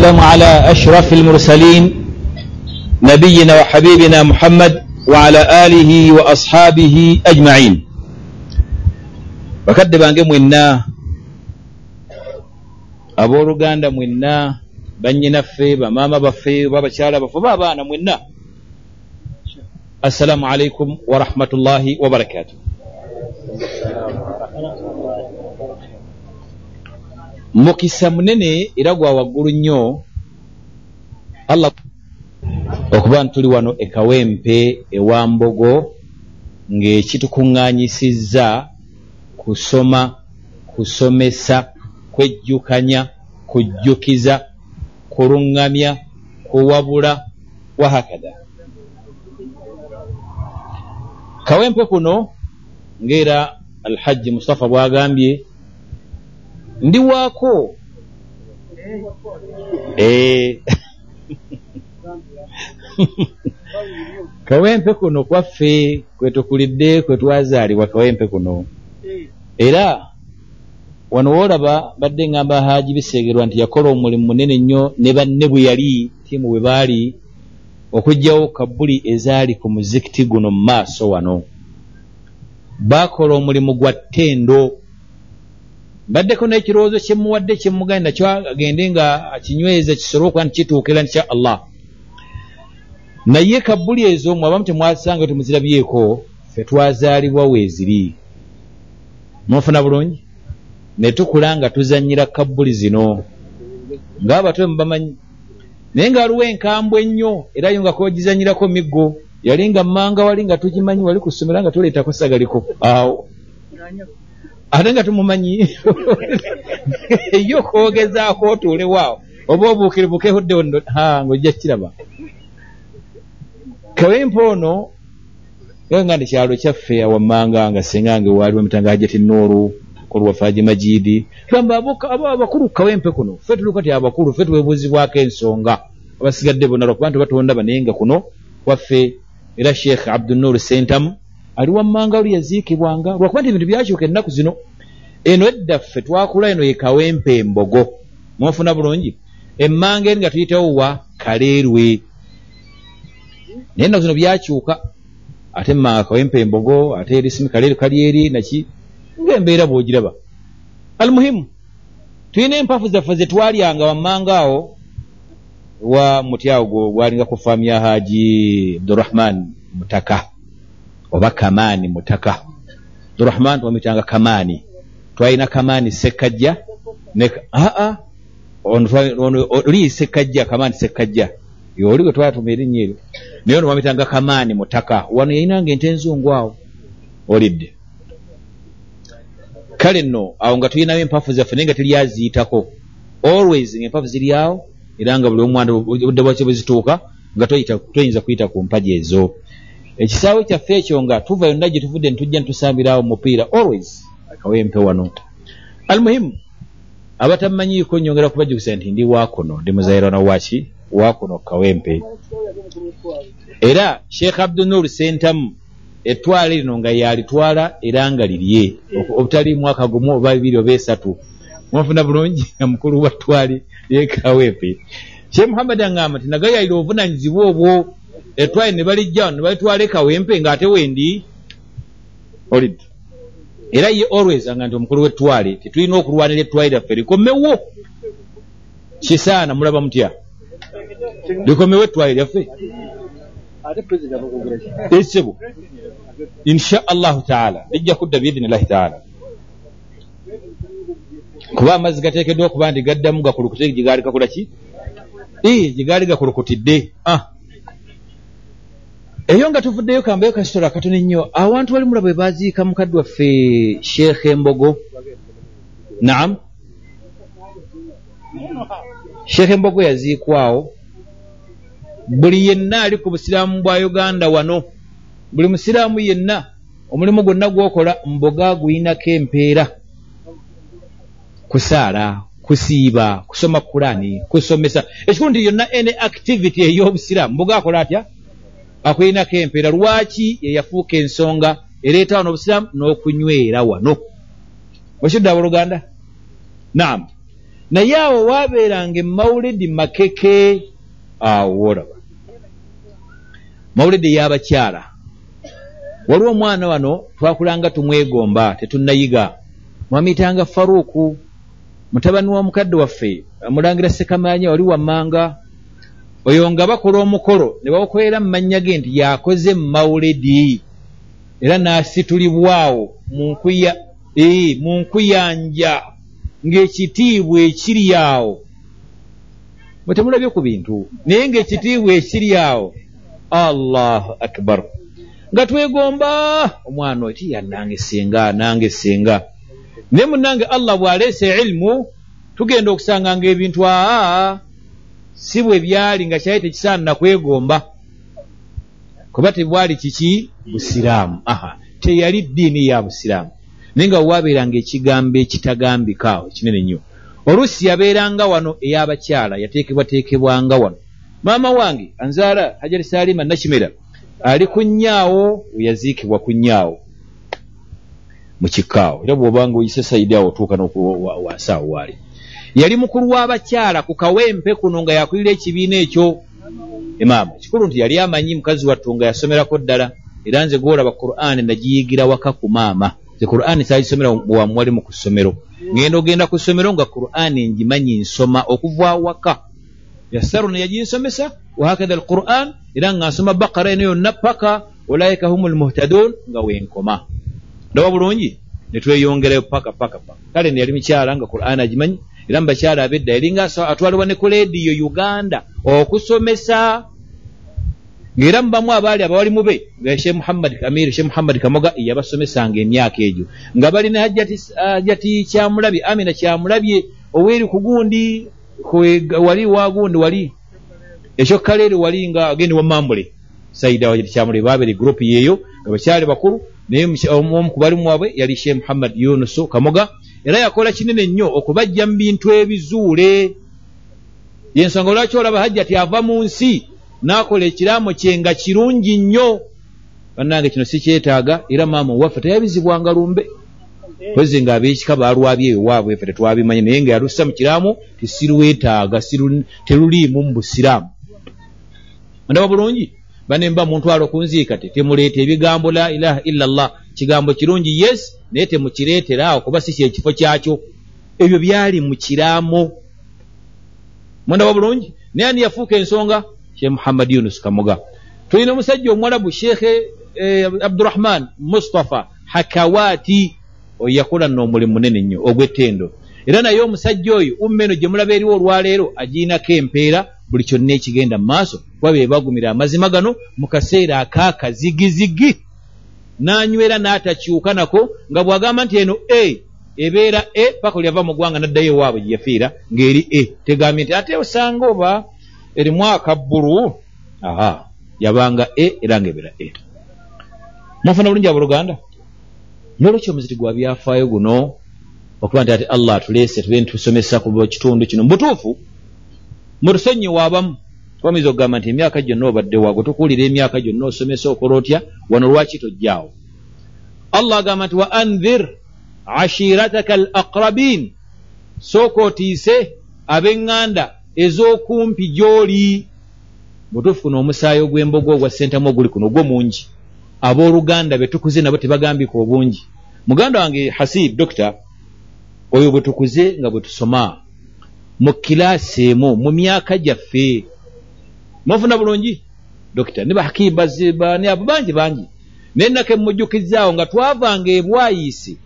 والسلام على أشرف المرسلين نبينا وحبيبنا محمد وعلى آله وأصحابه أجمعين. bakadde bange mwenna abooluganda mwenna bannyinaffe bamaama baffe oba bakyala baffe oba abaana mwenna assalaamu alaikum warahmatullahi wabarakatuh mukisa munene era gwa waggulu nnyo allah okuba ntuli wano ekawempe ewa mbogo ng'ekitukuŋŋaanyisizza kusoma kusomesa kwejjukanya kujjukiza kuluŋŋamya kuwabula wahakadha kawempe kuno ng'era alhajji mustafa bw'agambye ndi waako? Kawempe kuno kwaffe kwetukulidde kwe twazaalibwa kawempe kuno. Era wano woolaba badde ŋŋamba haaji biseegerwa nti yakola omulimu munene nnyo ne banne bwe yali tiimu bwe baali okugjawo kabbuli ezaali ku muzikiti guno mu maaso wano. Baakola omulimu gwa ttendo mbaddeko n'ekirowoozo kye muwadde kye mugane nakyo agende nga akinyweza kisobole okuba nti kituukira insha allah. Naye kabbuli ezo mwabamu temwasanga temuzirabyeko ffe twazaalibwa weeziri. Mwofuna bulungi? Ne tukula nga tuzanyira kabbuli zino. Ng'abato mubamanyi naye nga waliwo enkambwe ennyo era yo nga kogizanyirako miggo yali nga mmanga wali nga tugimanyi wali ku ssomero nga tuleetako sagaliko awo ate nga tumumanyi? Yo koogezaako otuulewaawo oba obuukiribukehoddewo ng'ojja kiraba kawempe ono nga ndi kyalo kyaffe awammanga nga sengange waali bamitanga hajati nooru kolwa faji majidi gamba abakulu kawempe kuno ffe tuluka ti abakulu ffe tuwebuuzibwako ensonga. Abasigadde bonna lwakuba nti batonda banaye nga kuno waffe era sheekh abdunur sentamu ali wammanga oli yaziikibwanga? Lwakuba nti ebintu byakyuka ennaku zino eno edda ffe twakula eno ye kawempe embogo mwofuna bulungi? Emmanga eri nga tuyitewo wa kaleerwe. Naye ennaku zino byakyuka ate mmanga kawempe embogo ate erisimi kaleerwe kali eri naki ngaembeera bwogiraba. Almuhimu tulina empafu zaffe ze twalyanga wammanga awo wa muti awo gwalinga ku faamu ya haji abdurahman mutaka oba kamaani mutaka. Abdurahman twamitanga kamaani. Twalina kamaani sekkajja aa oli sekkajja kamaani sekkajja oli gwe twatuma erinnya eryo. Naye ono bamitanga kamaani mutaka. Wano yalinanga ente enzungu awo. Olidde. Kale nno awo nga tulinawo empafu zaffe naye nga teryaziyitako always ngaempafu ziri awo era nga buli omwana budde bwakyo bwe zituuka nga toyinza kuyita ku mpaji ezo ekisaawe kyaffe ekyo nga tuva yonna gye tuvudde netujja netusambirawo mupiira always. Akawempe wano almuhimu abatamanyiiko nyongera kubajjukisa nti ndi waakuno ndi muzairana waki waakuno kawempe era sheekh abdunur sentamu ettwala lino nga yalitwala era nga lirye. Obutali mwaka gumu oba bibiri oba esatu. Mwafuna bulungi nga mukulu wa ttwali yekawempe she muhammad aŋŋamba nti nagayalira obuvunanyizibwa obwo ettwali ne balijja ne balitwala ekawempe ng'ate wendi. Olidde era ye always nga nti omukulu w'ettwale tetulina okulwanira ettwali lyaffe likomewo. Kisaana mulaba mutya? Likomewo ettwali lyaffe? Esebo insha allahu taala lijja kudda biidhinillahi taala. Kuba amazzi gateekeddwa okuba nti gaddamu gakulukute gigaali gakola ki? Gigaali gakulukutidde eyo nga tuvuddeyo kambayo kasitola katono ennyo awantu wali mulaba bwe baziika mukadde waffe sheekh embogo. Naam. Sheekh embogo yaziikwawo buli yenna ali ku busiraamu bwa uganda wano. Buli musiraamu yenna omulimu gwonna gwokola mboga guyinako empeera. Kusaala kusiiba kusoma kurani kusomesa. Ekikulu nti yonna ene activity ey'obusiraamu mboga akola atya akuyinako empeera lwaki yeyafuuka ensonga ereeta wano obusiraamu n'okunywera wano? Wekidde aboluganda naam. Naye awo waabeeranga emawulidi makeke. Awo olaba mawulidi ey'abakyala waliwo omwana wano twakulanga tumwegomba tetunnayiga. Mwamuyitanga faruuku mutabani w'omukadde waffe amulangira sekamanya wali wammanga oyo nga bakola omukolo ne bawukolera mu mannya ge nti yakoze mawulidi era n'asitulibwawo mu nkuyanja ng'ekitiibwa ekiri awo. Bwe temulabye ku bintu naye ng'ekitiibwa ekiri awo. Allahu akbar. Nga twegomba omwana oti yanange senga nange senga naye munange allah bw'aleese ilimu tugenda okusanga nga ebintu aa si bwe byali nga kyali tekisaanana kwegomba kuba tebwali kiki? Busiraamu. Aha teyali ddiini ya busiraamu. Naye nga waabeeranga ekigambo ekitagambika awo ekinene nnyo. Oluusi yabeeranga wano ey'abakyala yateekebwateekebwanga wano. Maama wange anzaala hajari saalima nakimera ali ku nnyaawo weyaziikibwa ku nnyaawo mu kikkaawo era bw'obanga oyise saidi awo otuuka nwansi awo waali yali mukulu w'abakyala ku kawempe kuno nga yakulira ekibiina ekyo. Emaama kikulu nti yali amanyi mukazi wattu nga yasomerako ddala era nze gwolaba qur'ani nagiyigira waka ku maama. Ze qur'ani sagisomera wamuwali mu kusomero ngenda ogenda ku ssomero nga qur'ani ngimanyi nsoma okuva waka yasaru neyaginsomesa wahakadha al quran era nga nsoma bakara eno yonna paka ulaika humu lmuhtadun nga wenkoma ndaba bulungi netweyongerayo paka paka paka. Kale neyali mukyala nga qur'ani agimanyi era mubakyala abedda yalinga atwalibwa ne ku lediyo uganda okusomesa. Ng'era mubamu abaali abawali mube nga she muhammad amir she muhammad kamoga yabasomesanga emyaka egyo. Nga balina hajati kyamulabye amina kyamulabye oweri ku gundi wali wagundi wali ekyokkaleeri wali nga agendi wamambule saida hajati kyamulabye babeere gurupu yeeyo nga bakyali bakulu naye omu kubalimu wabwe yali she muhammad yunusu kamoga era yakola kinene nnyo okubajja mu bintu ebizuule. Yensonga lwaki olaba hajjati ava mu nsi n'akola ekiraamo kye nga kirungi nnyo? Bannange kino si kyetaaga era maama owaffe teyabizibwanga lumbe. Kozi nga ab'ekika baalwabye eyo waabwe ffe tetwabimanyi naye nga yalussa mu kiraamu tisirwetaaga teruliimu mu busiraamu. Ndaba bulungi? Banemba muntu alo kunziika te temuleeta ebigambo la ilaha illa llah kigambo kirungi yes naye temukireetera awo kuba si kyekifo kyakyo. Ebyo byali mu kiraamu mwendaba bulungi? Naye ani yafuuka ensonga? Sheekh muhammad yunus kamuga. Tulina omusajja omuwalabu sheekhe eh, abdurahman mustafa hakawati oyo yakola noomulimu munene nnyo ogw'ettendo. Era naye omusajja oyo umma eno gye mulaba eriwo olwaleero agiinako empeera buli kyonna ekigenda mu maaso. Kuba be bagumira amazima gano mu kaseera akaakazigizigi n'anywera n'atakyuka nako nga bw'agamba nti eno e ebeera e paka olyava mu ggwanga n'addayo ewaabwe gye yafiira ng'eri e tegambye nti ate osanga oba erimu akabbulu aha yabanga e era ng'ebeera e mufuna bulungi abooluganda nolwekyo omuziti gwa byafaayo guno okuba nti ate allah atuleese tube nitusomesa ku kitundu kino. Mubutuufu mutusonyiwa abamu twamaiza okugamba nti emyaka gyonna obadde waagwe tukuwulira emyaka gyonna osomesa okola otya wano lwaki tojjaawo allah agamba nti wa anzir ashirataka al aqrabin sooka otiise ab'eŋŋanda ez'okumpi gy'oli. Butuufu kuno omusaayi ogw'embogo ogwa sentamu oguli kuno ogwo mungi. Abooluganda be tukuze nabo tebagambika obungi. Muganda wange hasib dokita oyo bwe tukuze nga bwe tusoma mu kilaasi emu mu myaka gyaffe. Mwafuna bulungi? Dokita ne bahakibazibani abo bangi bangi naye nako emujjukizaawo nga twavanga ebwayiisi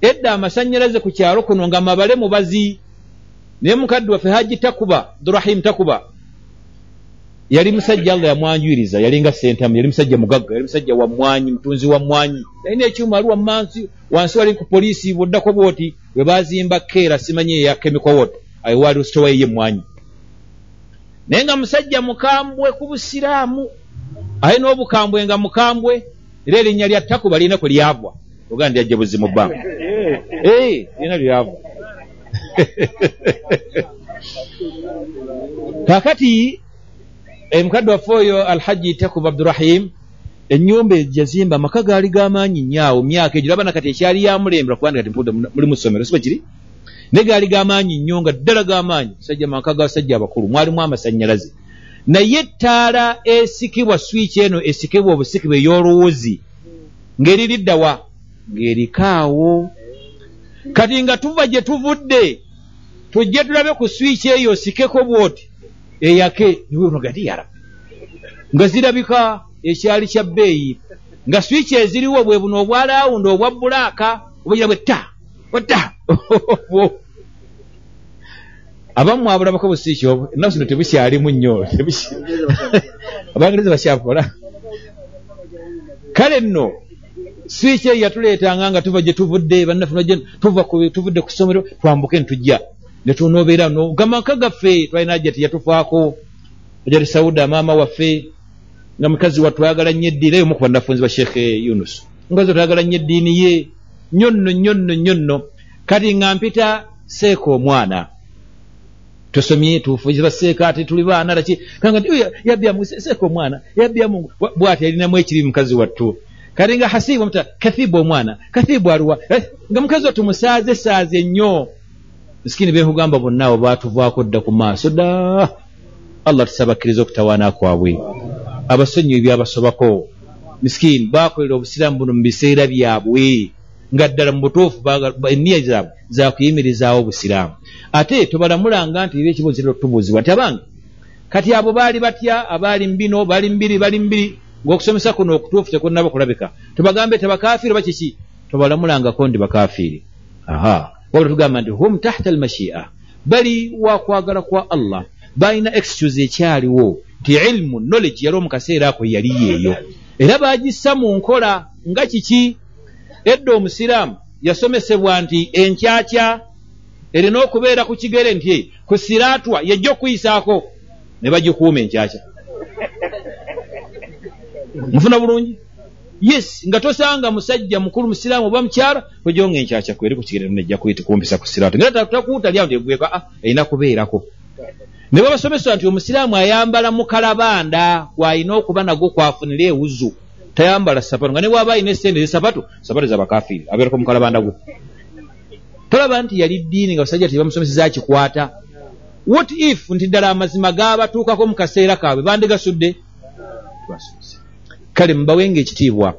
edda amasanyalaze ku kyalo kuno nga mabale mubazi naye mukadde waffe haji takuba abdurahim takuba yali musajja allah yamwanjwiriza yalinga sentamu yali musajja mugagga yali musajja wa mwanyi mutunzi wa mwanyi. Yalina ekyuma ali wamansi wansi wali ku poliisi bwoddako bwoti bwe bazimba keera simanyi eya chemical wot ayiwaali usitowayiye mwanyi. Naye nga musajja mukambwe ku busiraamu alina obukambwe nga mukambwe era erinnya lya takuba lirina kwe lyavwa oga ndi ajja buzimu bbanga lirina lyavwa kaakati mukadde waffe oyo alhaji takuba abdurahim ennyumba ejazimba amaka gaali g'amaanyi nnyo awo myaka egyo laba nakati ekyali yamulembera kubanga kati mpudde muli mu ssomero siba kiri? Naye gaali gamaanyi nnyo nga ddala gamaanyi sajja maka gabasajja abakulu mwalimu amasanyalaze naye ettaala esikibwa swiki eno esikibwa obusikibwa ey'oluwuzi ng'eririddawa ng'erikaawo kati nga tuva gye tuvudde tujje tulabe ku swiki eyo osikeko bwoti eyake niwenogati yara nga zirabika ekyali kya bbeeyi nga swiki eziriwo bwe buno obwalawundi obwa bulaaka obugira bwe ta wata abamu abulabako busiiki obwo ennaku zino tebukyalimu nnyo abangereza bakyakola kale nno swiki eyo yatuleetanga nga tuva gye tuvudde bannaffe tuva tuvudde ku ssomero twambuke ntujja netunobeera gamaka gaffe twalina ajja teyatufaako ajati sauda maama waffe nga mukazi wa twayagala nnyo eddiini era yomu ku bannafunzi ba sheekhe yunus. Mukazi wa twayagala nnyo eddiini ye nnyo nno nnyo nno nnyo nno kati nga mpita seeka omwana tosomye tufuzi baseeka ati tuli baana laki. Kanga ti yabyamu seeka omwana yabyamu bwati alinamu ekiri mukazi wattu. Kati nga hasibu muta kathibu omwana kathibu aliwa eh, nga mukazi wattu musaaze saaze nnyo. Misikini benkugamba bonna abo batuvaako dda ku maaso da allah tusabakkiriza okutawaana kwabwe. Abasonyiwe byabasobako. Misikini bakolera obusiraamu buno mu biseera byabwe nga ddala mu butuufu eniya zaabwe zakuyimirizaawo obusiraamu ate tobalamulanga nti eba ekibuuziro tubuuzibwa nti abange kati abo baali batya abaali mbino bali mbiri bali mbiri ng'okusomesa kuno okutuufu tekunaba kulabika tubagambe tabakafiiri oba kiki? Tobalamulangako ndi bakafiiri. Aha. Wabula tugamba nti hum tahta almashia. Bali wakwagala kwa allah. Balina excuse ekyaliwo nti ilimu knowledge yali omu kaseera ako yali yeeyo. Era bagissa mu nkola nga kiki edda omusiraamu yasomesebwa nti enkyakya erina okubeera ku kigere nti ku siraatwa yajja okuyisaako ne bagikuuma enkyakya. Mufuna bulungi? Yes nga tosanga musajja mukulu musiraamu oba mukyala ojonga enkyakya kweri ku kigere nejja kumpisa ku siraatwa. Ngera takuutalyawo ntegweka a erina kubeerako. Ne babasomesa nti omusiraamu ayambala mukalabanda gwalina okuba nagwo kwafunira ewuzu tayambala sapatu nga ne bwaba alina esente ezesapatu sapatu zabakafiiri abeerako mukalabanda gwe tolaba nti yali ddiini nga basajja tebamusomeseza kikwata what if nti ddala amazima gabatuukako mu kaseera kaabwe bandigasudde? Kale mubawenga ekitiibwa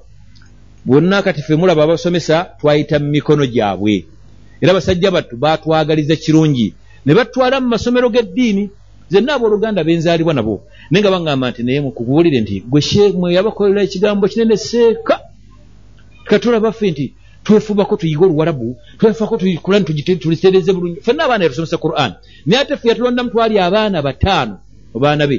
bonna kati ffe mulaba abasomesa twayita mu mikono gyabwe. Era basajja battu batwagaliza kirungi ne batwala mu masomero g'eddiini zenna abooluganda benzaalibwa nabo naye nga baŋŋamba nti naye mukubuulire nti gwe shemwe yabakolera ekigambo kinene seeka katulaba ffe nti twefubako tuyige oluwalabu twefako kurani tulitereze bulungi. Fenna abaana yatusomesa quran. Naye ate ffe yatulondamu twali abaana bataano obaana be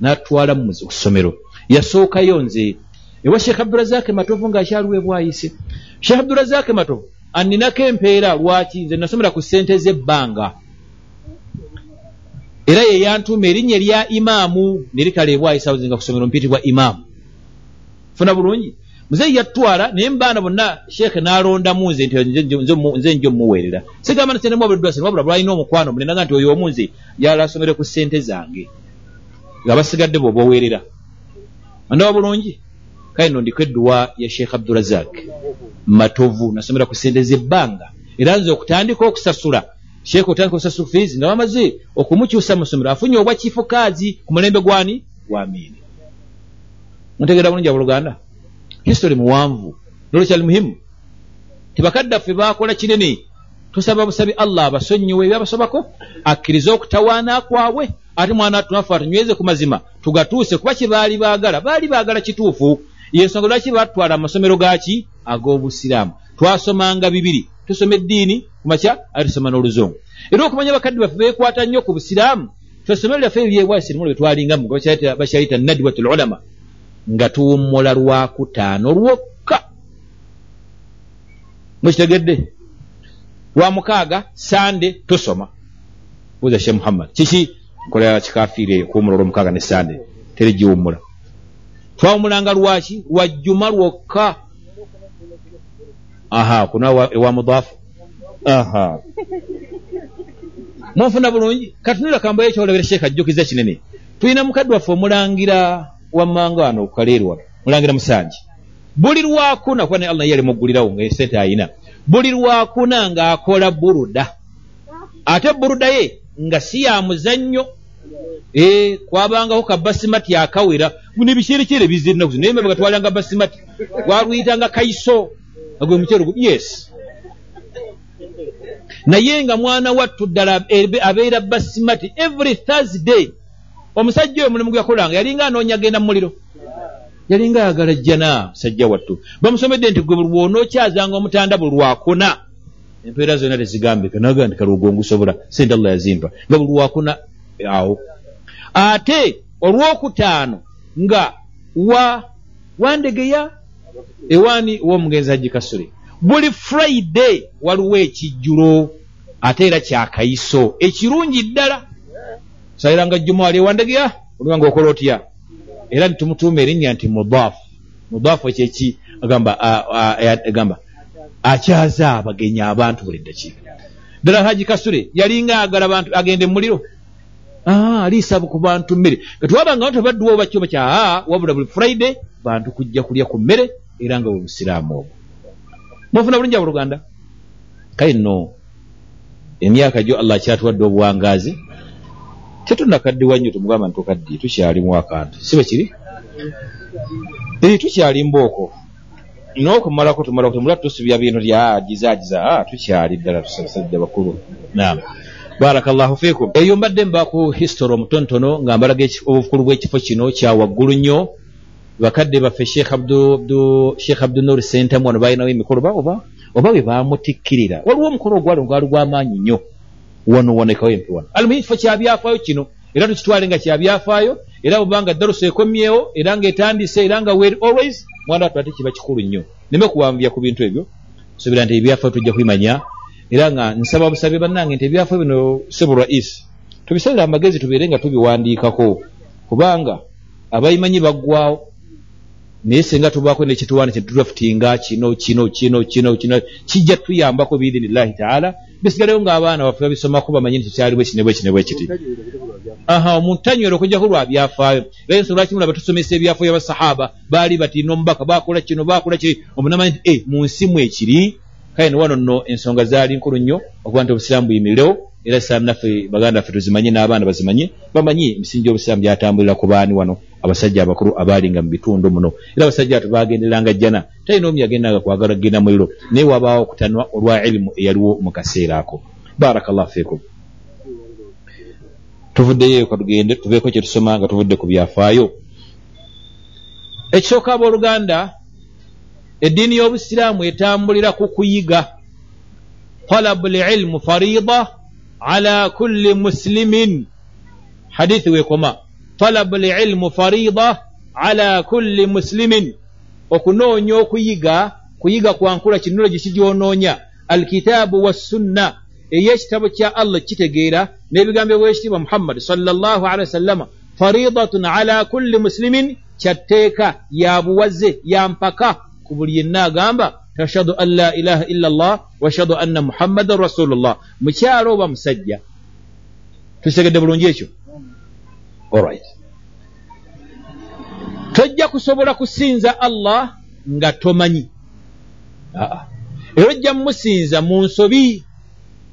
natwala mu ssomero. Yasookayo nze. Ewa sheekh abdurazaki matovu ngaakyaliwo ebwayise sheekh abdurazaki matovu aninako empeera lwaki nze nasomera ku ssente z'ebbanga era ye yantuuma erinnya erya imaamu nerikala ebwayisa zinga kusomero mpitibwa imaamu. Funa bulungi? Muzeeyi yattwala naye mubaana bonna sheekhe n'alondamu nze nti nze njo mumuweerera sigamba nsentemu abulidwasire wabula lwalina omukwano munenaga nti oyo omu nze yala asomere ku ssente zange nga basigadde bwoba oweerera andaba bulungi? Kale no ndiko edduwa ya sheekh abdurazak matovu nasomera ku ssente z'ebbanga. Era nze okutandika okusasula sheekh otandika okusasula fees nga bamaze okumukyusa musomero afunye obwa kifukaazi ku mulembe gwani? Gwamiini mutegeera bulungi abuluganda history muwanvu nolwo kyali muhimu. Tibakaddaffe bakola kinene tusaba busabi allah abasonyiwe ebyabasobako akkirize okutawaana kwabwe ate mwana tunaffe atunyweze ku mazima tugatuuse kuba kyebaali baagala. Baali baagala kituufu. Yensonga lwaki batwala amasomero gaki ag'obusiraamu. Twasomanga bibiri. Tusoma eddiini kumakya ate tusoma n'oluzungu. Era okumanya bakadde baffe beekwata nnyo ku busiraamu twesomero lyaffe eryebwasirimu lwe twalingamu bakyayita nadwatul ulama nga tuwummula lwakutaano lwokka. Mukitegedde lwamukaaga sande tusoma. Buuza she muhammad. Kiki? Nkolera kikafiire eyo kuwummula olwomukaaga ne sande. Tere giwummula. Twawummulanga lwaki lwajjuma lwokka. Aha kuna ewa mudaafu aha. Munfuna bulungi? Katunira kambo ekyolabera sheeka ajjukiza kinene. Tulina mukadde waffe omulangira wammanga wano okukaleerwa mulangira musanji buli lwakuna kuba ne allah yali muggulirawo nga esente ayina. Buli lwakuna ng'akola buruda. Ate burudaye nga si ya muzannyo. E, kwabangaho kabasimati akawera. Nebikyerekyere bizirinaku naye mabega twalanga basimati gwaluyitanga kaiso. Agwe mukyero yes naye nga mwana wattu ddala abeera basimati every thursday. Omusajja oyo mulimu gwakolanga yalinga anoonya genda mu muliro. Yalinga ayagala jjana musajja wattu. Bamusomedde nti gwe bwonookyazanga omutanda buli lwakuna. Empeera zonna tezigambika naga nti kalwogo ngusobola sente allah yazimpa nga buli lwakuna awo. Ate olwokutaano nga wa wandegeya ewaani w'omugenzi hajikasule buli friday waliwo ekijjulo ate era kyakayiso ekirungi ddala. Saliranga jjuma wali ewandegeya oliwanga okola otya? Era nitumutuuma erinnya nti mudaafu mudaafu ekyeki agamba akyaza abagenyi abantu buli ddakiika. Ddala haji kasule yalinga agala bantu agende mumuliro aliisa ku bantu mmere. Nga tewabanga bantu badduwa obakyo bakya wabula buli friday bantu kujja kulya ku mmere era nga bwe busiraamu obwo mufuna bulungi abuluganda kale nno emyaka gyo allah akyatuwadde obuwangaazi tetunakaddiwa nnyo tumugamba nti tukaddi tukyalimu akantu sibe kiri? Ee tukyali mbooko n'okumalako tumalako tumula tusubya bintu lya agizagiza tukyali ddala tusabasajja bakulu. Nam barakallahu fikum eyo mbadde mbaku history omutontono nga mbalaga obukulu bw'ekifo kino kyawaggulu nnyo bakadde baffe sheekh abdunur sentamu wano balinawo emikolo baoba oba bwe bamutikkirira waliwo omukolo ogwali gwali gw'amaanyi nnyo. Wano wonekawo empi wano. Alimuhi kifo kyabyafaayo kino. Era tukitwale nga kyabyafaayo era bwebanga daruso ekomyewo era nga etandise era nga wel always mwana watu ate kiba kikulu nnyo. Neme kuwanvuya ku bintu ebyo suubira nti ebyafaayo tujja kwimanya era nga nsaba busabye bannange nti ebyafaayo bino sebu rais tubisalire amagezi tubeere nga tubiwandiikako. Kubanga abayimanyi baggwawo naye singa tubaako nekituwaana kyetulafutinga kino kino kino kino kino kijja tuyambako biidhinillahi taala. Bisigaleyo ngaabaana baffe babisomako bamanyi nti kyali bwekine bwekine bwekiti aha omuntu tanywera okujjako lwa byafaayo era ensonga lwaki mulaba tusomesa ebyafaayo basahaba baali batiina omubaka bakola kino bakola kiri. Omunamanyi nti e mu nsi mu ekiri kale newano nno ensonga zaali nkulu nnyo okuba nti obusiraamu buyimirewo era isiraamu naffe baganda baffe tuzimanye n'abaana bazimanye bamanyi emisingi y'obusiraamu gyatambulira ku baani wano abasajja abakulu abaalinga mu bitundu muno. Era abasajja atu bagenderanga jjana talina omu yagendanga kwagala kgenda muliro naye wabaawo okutanwa olwa irimu eyaliwo mu kaseera ako. Barakallah fikum tuvuddeyo katugende tuveeko kyetusoma nga tuvudde ku byafaayo. Ekisooka abooluganda eddiini y'obusiraamu etambulira ku kuyiga talabu lilmu farida ala kulli muslimin. Hadithi wekoma talabu lilmu farida ala kulli muslimin. Okunoonya okuyiga kuyiga kwankula kinulo gikigyoonoonya alkitaabu wassunna. Ey'ekitabo kya allah kitegeera n'ebigambo bwekitiibwa muhammadi salllahu alehi wasallama faridatun ala kulli muslimin. Kyatteeka ya buwaze ya mpaka. Ku buli yenna agamba tashhadu an la ilaha illa llah washhadu anna muhammadan rasulullah. Mukyalo oba musajja tukitegedde bulungi ekyo alright tojja kusobola kusinza allah nga tomanyi. Aa era ojja mumusinza mu nsobi.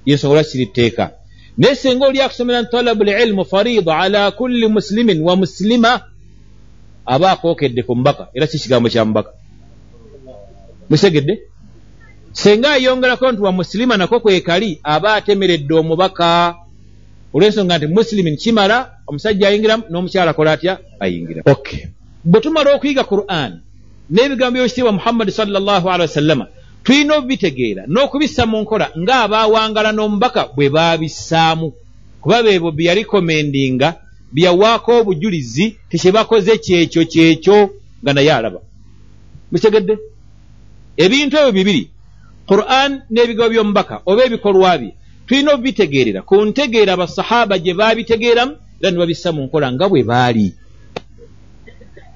Yensobola kiri tteeka naye singa oli akusomera nti talabu lilmu farida ala kulli muslimin wa muslima aba akookedde ku mubaka era ki kigambo kya mubaka musegedde? Singa ayongerako nti wa musilima nako kwekali aba atemeredde omubaka. Olwensonga nti musilimin kimala omusajja ayingiramu n'omukyala akola atya? Ayingira. Okay bwe tumala okuyiga quran n'ebigambo byobekitiibwa muhammadi salllahu alehi wasallama tulina obubitegeera n'okubissa mu nkola ng'abaawangala n'omubaka bwe baabissaamu kuba beebo bye yalikomendinga byeyawaako obujulizi tikyebakoze kyekyo kyekyo nga naye alaba. Bitegedde ebintu ebyo bibiri quran n'ebigambo by'omubaka oba ebikolwa bye tulina obubitegeerera ku ntegeera abasahaba gye baabitegeeramu era ne babissa mu nkola nga bwe baali.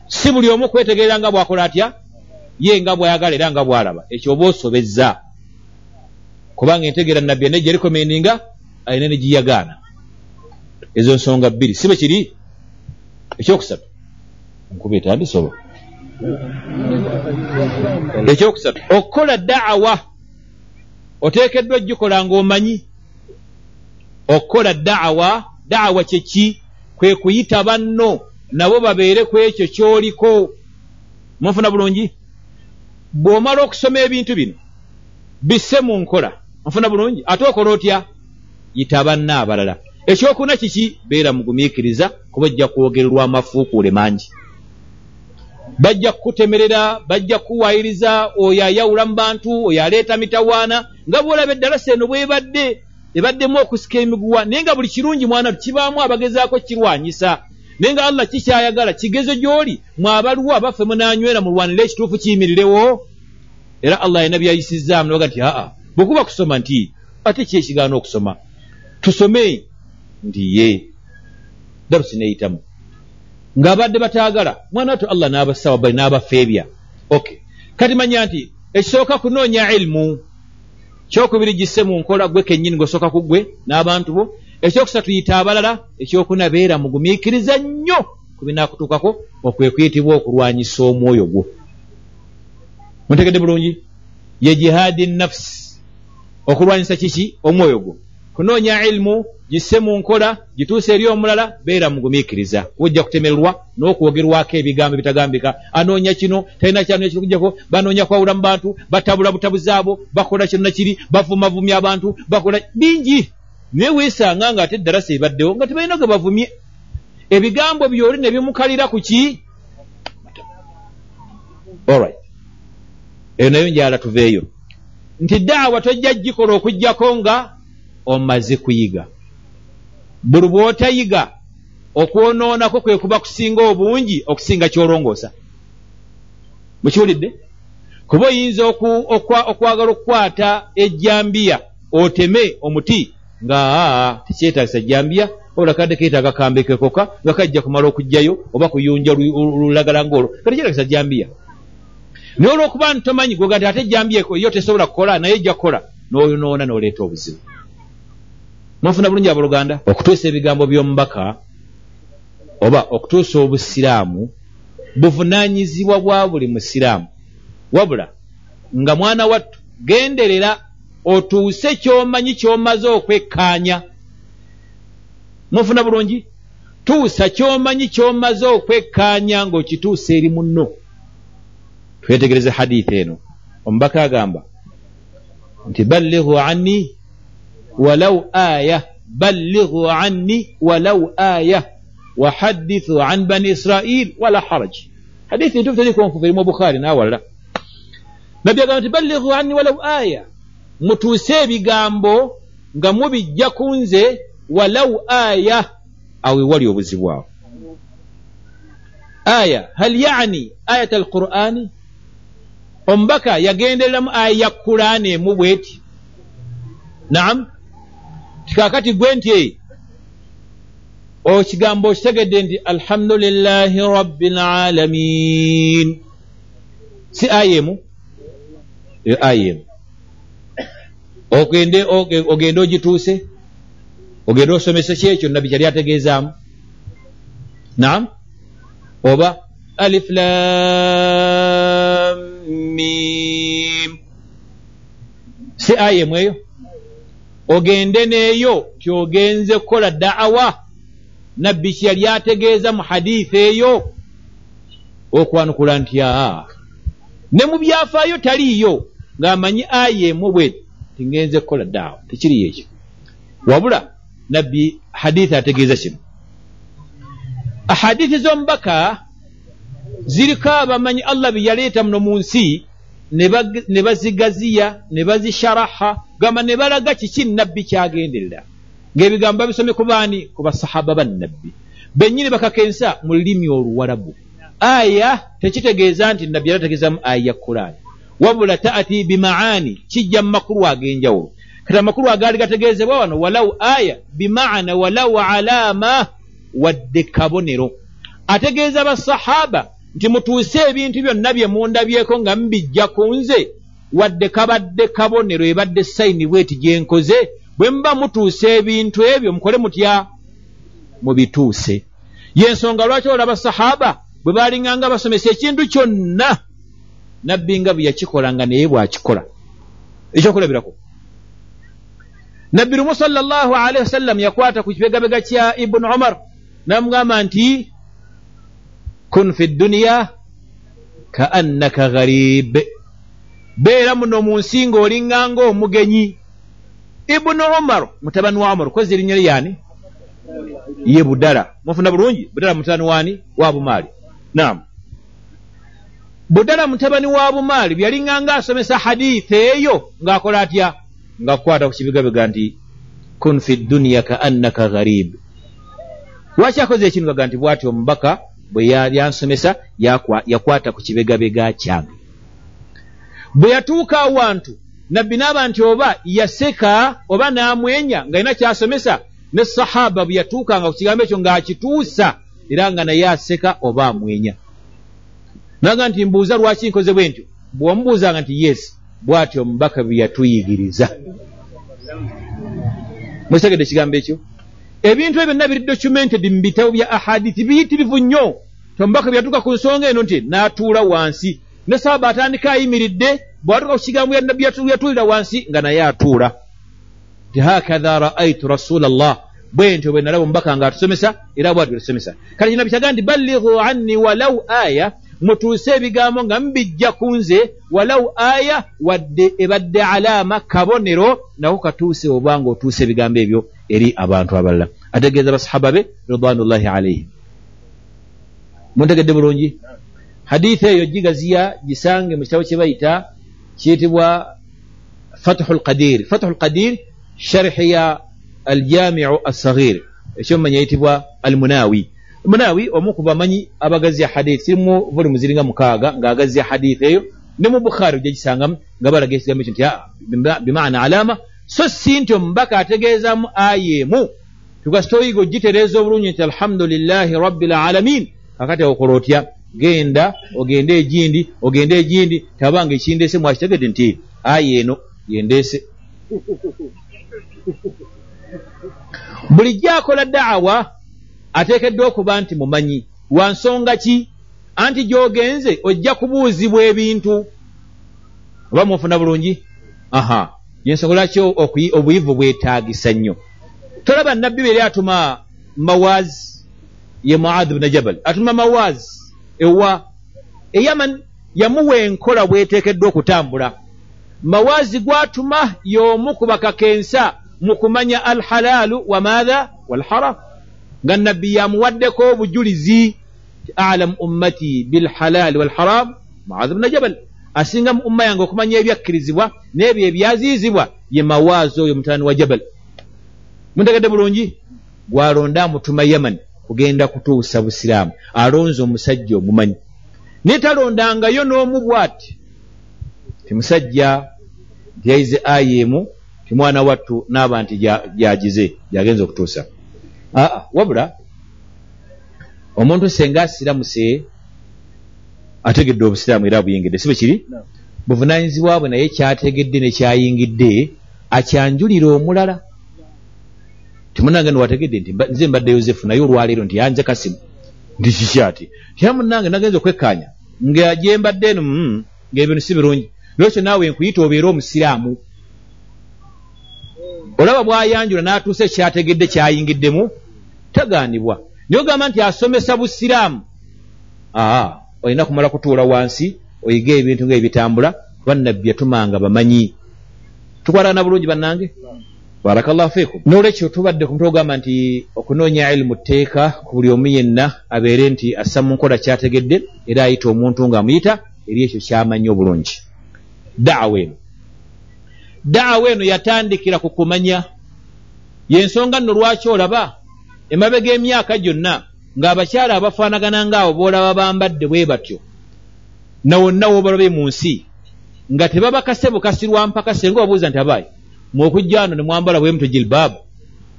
Si buli omu kwetegeera nga bw'akola atya? Ye nga bw'ayagala era nga bw'alaba. Ekyo oba osobezza. Kubanga entegeera nabbi ane gye likomendinga alina ne giyagaana. Ezo nsonga bbiri. Si bwe kiri? Ekyokusatu. Nkuba etandise oba ekyokusatu okukola daawa oteekeddwa ojjukola ng'omanyi. Okukola daawa daawa kyeki kwe kuyita banno nabo babeere ku ekyo kyoliko. Munfuna bulungi? Bw'omala okusoma ebintu bino bisse mu nkola. Nfuna bulungi? Ate okola otya? Yita banna abalala. Ekyokuna kiki? Beera mugumiikiriza kuba ojja kwogererwa amafuukuule mangi bajja kukutemerera bajja kukuwaayiriza oyo ayawula mu bantu oyo aleeta mitawaana nga bwolaba eddalasa eno bwebadde ebaddemu okusika emiguwa naye nga buli kirungi mwana kibaamu abagezaako kirwanyisa naye nga allah kikyayagala kigezo gy'oli mwabaluwo abaffe munaanywera mulwanire ekituufu kiyimirirewo? Era allah alina byayisizaamu nabaga nti aa bwekuba kusoma nti ate ki ekigaana okusoma? Tusome nti ye darusi neeyitamu ng'abadde bataagala mwana watu allah n'abasawa bali n'abafeebya ok. Kati manya nti ekisooka kunoonya ilimu kyokubiri gisse mu nkola gwe kennyini ng'osooka ku ggwe n'abantu bo ekyokusatu yita abalala ekyokuna beera mugumiikiriza nnyo ku binaakutuukako okwekuyitibwa okulwanyisa omwoyo gwo. Muntegedde bulungi? Ye jihaadi nafsi. Okulwanyisa kiki? Omwoyo gwo kunoonya ilimu gisse mu nkola gituuse eri omulala beera mugumiikiriza ojja kutemererwa n'okwogerwako ebigambo bitagambika anoonya kino talina kyano ekirikujjako banoonya kwawula mu bantu batabula butabuzaabo bakola kino nakiri bavumavumya abantu bakola bingi. Naye weesanga ng'ate eddalasa ebaddewo nga tebalina ge bavumye. Ebigambo byoli ne bimukalira ku ki? Alright eyo nayo njala tuveeyo. Nti daawa tojja gikola okugjako nga omaze kuyiga. Buli bw'otayiga okwonoonako kwe kuba kusinga obungi okusinga kyolongoosa. Mukiwulidde kuba oyinza okwagala okukwata ejjambiya oteme omuti nga aa tekyetagisa jjambiya obula kadde keetaaga kambekekoka nga kajja kumala okugjayo oba kuyunja lulagala ngaolwo katekyetagisa jjambiya. Naye olwokuba ntomanyi goga nti ate ejjambiya yo tesobola kukola naye ejja kukola n'oyonoona n'oleeta obuzibu mwafuna bulungi abooluganda okutuusa ebigambo by'omubaka oba okutuusa obusiraamu buvunaanyizibwa bwa buli musiraamu. Wabula nga mwana wattu genderera otuuse ky'omanyi ky'omaze okwekkaanya. Mufuna bulungi? Tuusa ky'omanyi ky'omaze okwekkaanya ng'okituusa eri munno. Twetegereze hadithi eno. Omubaka agamba nti ballighu anni walau aya ballighu anni walau aya wahadithu an bani israil wala haraj hadithi ntufu teriko erimu bukhari nawalala nabbi agamba nti ballighu anni walau aya mutuuse ebigambo nga mubijja ku nze walau aya awo ewali obuzibu awo aya hal yani ayat alqur'ani omubaka yagendereramu aya ya kurani emu bweti naam tikakati gwe nti okigambo okitegedde nti alhamdulilahi rabbi lalamin si aya emu eyo aya emu ogende ogende ogituuse ogende osomesa kyekyo nabbi kyali ategeezaamu. Naam? Oba alif lamim si aya emu eyo ogende neeyo tyogenze kukola daawa. Nabbi kyeyali ategeeza mu hadiisi eyo okwanukula nti aa ne mu byafaayo taliiyo ng'amanyi aya emu bwe tingenze kukola daawa. Tekiriyo ekyo. Wabula nabbi hadiisi ategeeza kino. Ahadiisi z'omubaka ziriko abamanyi allah bye yaleeta muno mu nsi ne bazigaziya ne bazisharaha gamba ne balaga kiki nabbi kyagenderera ng'ebigambo babisome ku baani ku basahaba bannabbi bennyini bakakensa mu lulimi oluwarabu. Aya tekitegeeza nti nabbi yalategeezamu aya ya kulaani wabula taati bimaani kijja mu makulu ag'enjawulo. Kati amakulu agaali gategeezebwa wano walau aya bimaana walau alaama wadde kabonero. Ategeeza basahaba nti mutuuse ebintu byonna bye mundabyeko nga mubijja ku nze wadde kabadde kabonero ebadde sayini bweti gye nkoze bwe muba mutuuse ebintu ebyo mukole mutya? Mubituuse. Yensonga lwaki olaba sahaba bwe balinganga basomesa ekintu kyonna nabbi nga bwe yakikola nga naye bwakikola. Ekyokulabirako? Nabbi lumu salllahu alaihi wasallam yakwata ku kibegabega kya ibunu umar namugamba nti kun fi dduniya ka annaka gharib. Beera muno mu nsi ng'oliŋŋanga omugenyi. Ibunu umar mutabani wa umar kozi erinnya lyani ye budala. Mufuna bulungi? Budala mutabani wani wa bumaali naamu budala mutabani wa bumaali byaliŋŋanga asomesa hadithi eyo ng'akola atya? Nga kukwata ku kibigabega nti kun fi dduniya ka annaka gharib. Lwaki akoze ekintu gaga nti bw'ati omubaka bwe yansomesa yakwata ku kibegabega kyange. Bwe yatuuka awantu nabbi naaba nti oba yaseka oba n'amwenya ng'alina kyasomesa ne sahaba bwe yatuukanga ku kigambo ekyo ng'akituusa era nga naye aseka oba amwenya. Naga nti mbuuza lwaki nkoze bwe ntyo? Bw'omubuuzanga nti yes bw'ati omubaka bwe yatuyigiriza. Mwetegedde ekigambo ekyo ebintu ebyo byonna biri documented mu bitabo bya ahadithi biyitirivu nnyo. Tomubaka bwe yatuuka ku nsonga eno nti n'atuula wansi. Ne saaba atandika ayimiridde bw'atuuka ku kigambo yatuulira wansi nga naye atuula. Ti hakatha raaitu rasula llah bwe ntyo bwe nalaba omubaka nga atusomesa era bwati bwetusomesa kale kino bikyaga nti ballighu anni walau aya mutuuse ebigambo nga mubijja ku nze walau aya wadde ebadde alaama kabonero nako katuuse oba nga otuuse ebigambo ebyo eri abantu abalala. Ategeeza basahaba be ridwanullahi alaihim muntegedde bulungi? Hadithi eyo gigaziya gisange mu kitabo kye bayita kiyitibwa fathu lqadir fathu lqadir sharhi ya aljamiu assagir ekyomumanya yitibwa almunawi. Munawi omu ku bamanyi abagazi ya hadithi kirimu volumu ziringa mukaaga ng'agazi ya hadithi eyo ne mu bukhari ojja gisangamu nga balaga ekigambo ekyo nti ah, bimaana alaama so si nti omubaka ategeezamu aya emu. Tukasita oyiga ogitereeza obulungi nti alhamdulilahi rabbi lalamin kakati akola otya? Genda ogende egindi ogende egindi tabanga ekindeese mwakitegedde nti aya eno yendeese bulijjo akola daawa ateekeddwa okuba nti mumanyi wa nsonga ki? Anti gy'ogenze ojja kubuuzibwa ebintu. Oba mufuna bulungi? Aha yensonga lwaki obuyivu bwetaagisa nnyo. Tolaba nabbi beeri atuma mawaazi ye muadhu bna jabal. Atuma mawaazi ewa eyaman yamuwa enkola bweteekeddwa okutambula. Mawaazi gwatuma y'omu ku bakakensa mu kumanya alhalaalu wa maatha walharam nga nabbi yamuwaddeko obujulizi alamu ummati bilhalaali walharam muadhu bna jabal asinga mu umma yange okumanya ebyakkirizibwa n'ebyo ebyaziizibwa ye mawaazi oyo mutaani wa jabal. Muntegedde bulungi? Gwalonda amutuma yaman kugenda kutuusa busiraamu. Alonze omusajja omumanyi. Naye talondangayo n'omu bwati. Timusajja ntiyayize aya emu timwana wattu n'aba nti gyagize gyagenza okutuusa. Aa wabula omuntu senga asiramuse ategedde obusiraamu era buyingidde. Si bwe kiri? Buvunanyizibwa bwe naye kyategedde nekyayingidde akyanjulira omulala. Timunange niwategedde nti nze mbadde yosefu naye olwaleero nti yanje kasimu nti kikyati tya munange nagenza okwekkaanya nga gyembadde eno mm, ngaebintu si birungi. Lwekyo naawe nkuyita obeere omusiraamu. Olaba bwayanjula n'atuusa ekyategedde kyayingiddemu tagaanibwa naye ogamba nti asomesa busiraamu. Aa olina kumala kutuula wansi oyiga ebintu ngaebitambula kuba nabbi yatumanga bamanyi. Tukwatagana bulungi bannange? Barakallahu fiikum. Nolwekyo tubadde ku mutwe ogamba nti okunoonya ilimu tteeka ku buli omu yenna abeere nti assa mu nkola kyategedde era ayita omuntu ng'amuyita eri ekyo kyamanyi obulungi. Daawa eno. Daawa eno yatandikira ku kumanya. Yensonga nno lwaki olaba? Emabega emyaka gyonna ng'abakyala abafaanagana ng'abo boolaba bambadde bwe batyo nawonna woobalabe mu nsi nga tebabakase bukasi lwa mpakase nga obuuza nti abaayi mwokujja ano ne mwambala bwe muto jilbaabu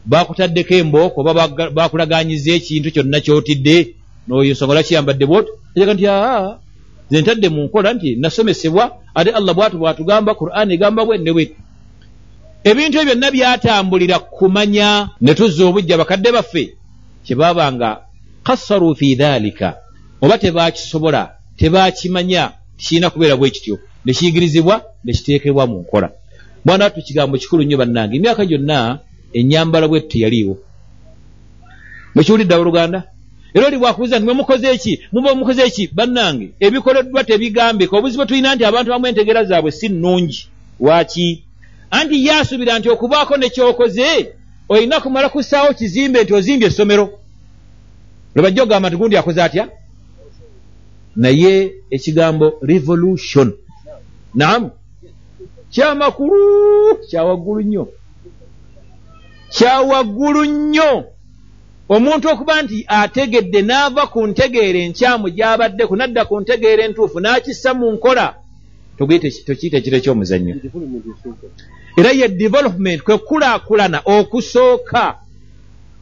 baakutaddeko embooko oba baakulaganyiza ekintu kyonna kyotidde noyo ensonga lwaki yambadde bwotyo ejaga nti aa ze ntadde mu nkola nti nasomesebwa ate allah bwatu bwatugamba quran egamba bwe ne bwe. Ebintu ebyo byonna byatambulira kumanya ne tuzza obujja bakadde baffe kyebaaba nga kassaru fi dhalika. Oba tebakisobola tebakimanya tikirina kubeera bwe kityo. Nekiyigirizibwa nekiteekebwa mu nkola. Mwana wattu kigambo kikulu nnyo bannange. Emyaka gyonna enyambala bwettu teyaliiwo. Mukiwulidde abooluganda? Era oli bwakubuza nti mwemukoze eki? Muba omukoze eki? Bannange ebikoleddwa tebigambika. Obuzibu tulina nti abantu abamu entegeera zaabwe si nnungi. Lwaki anti ye asuubira nti okubaako nekyokoze olina kumala kussaawo kizimbe nti ozimbye essomero lwebajja ogamba nti gundi akoze atya? Naye ekigambo revolution. Naamu kyamakulu kyawaggulu nnyo. Kyawaggulu nnyo. Omuntu okuba nti ategedde n'ava ku ntegeera enkyamu gy'abaddeku nadda ku ntegeera entuufu n'akissa mu nkola tokiyita ekiro ekyomuzannyo era ye development kwe kulaakulana okusooka.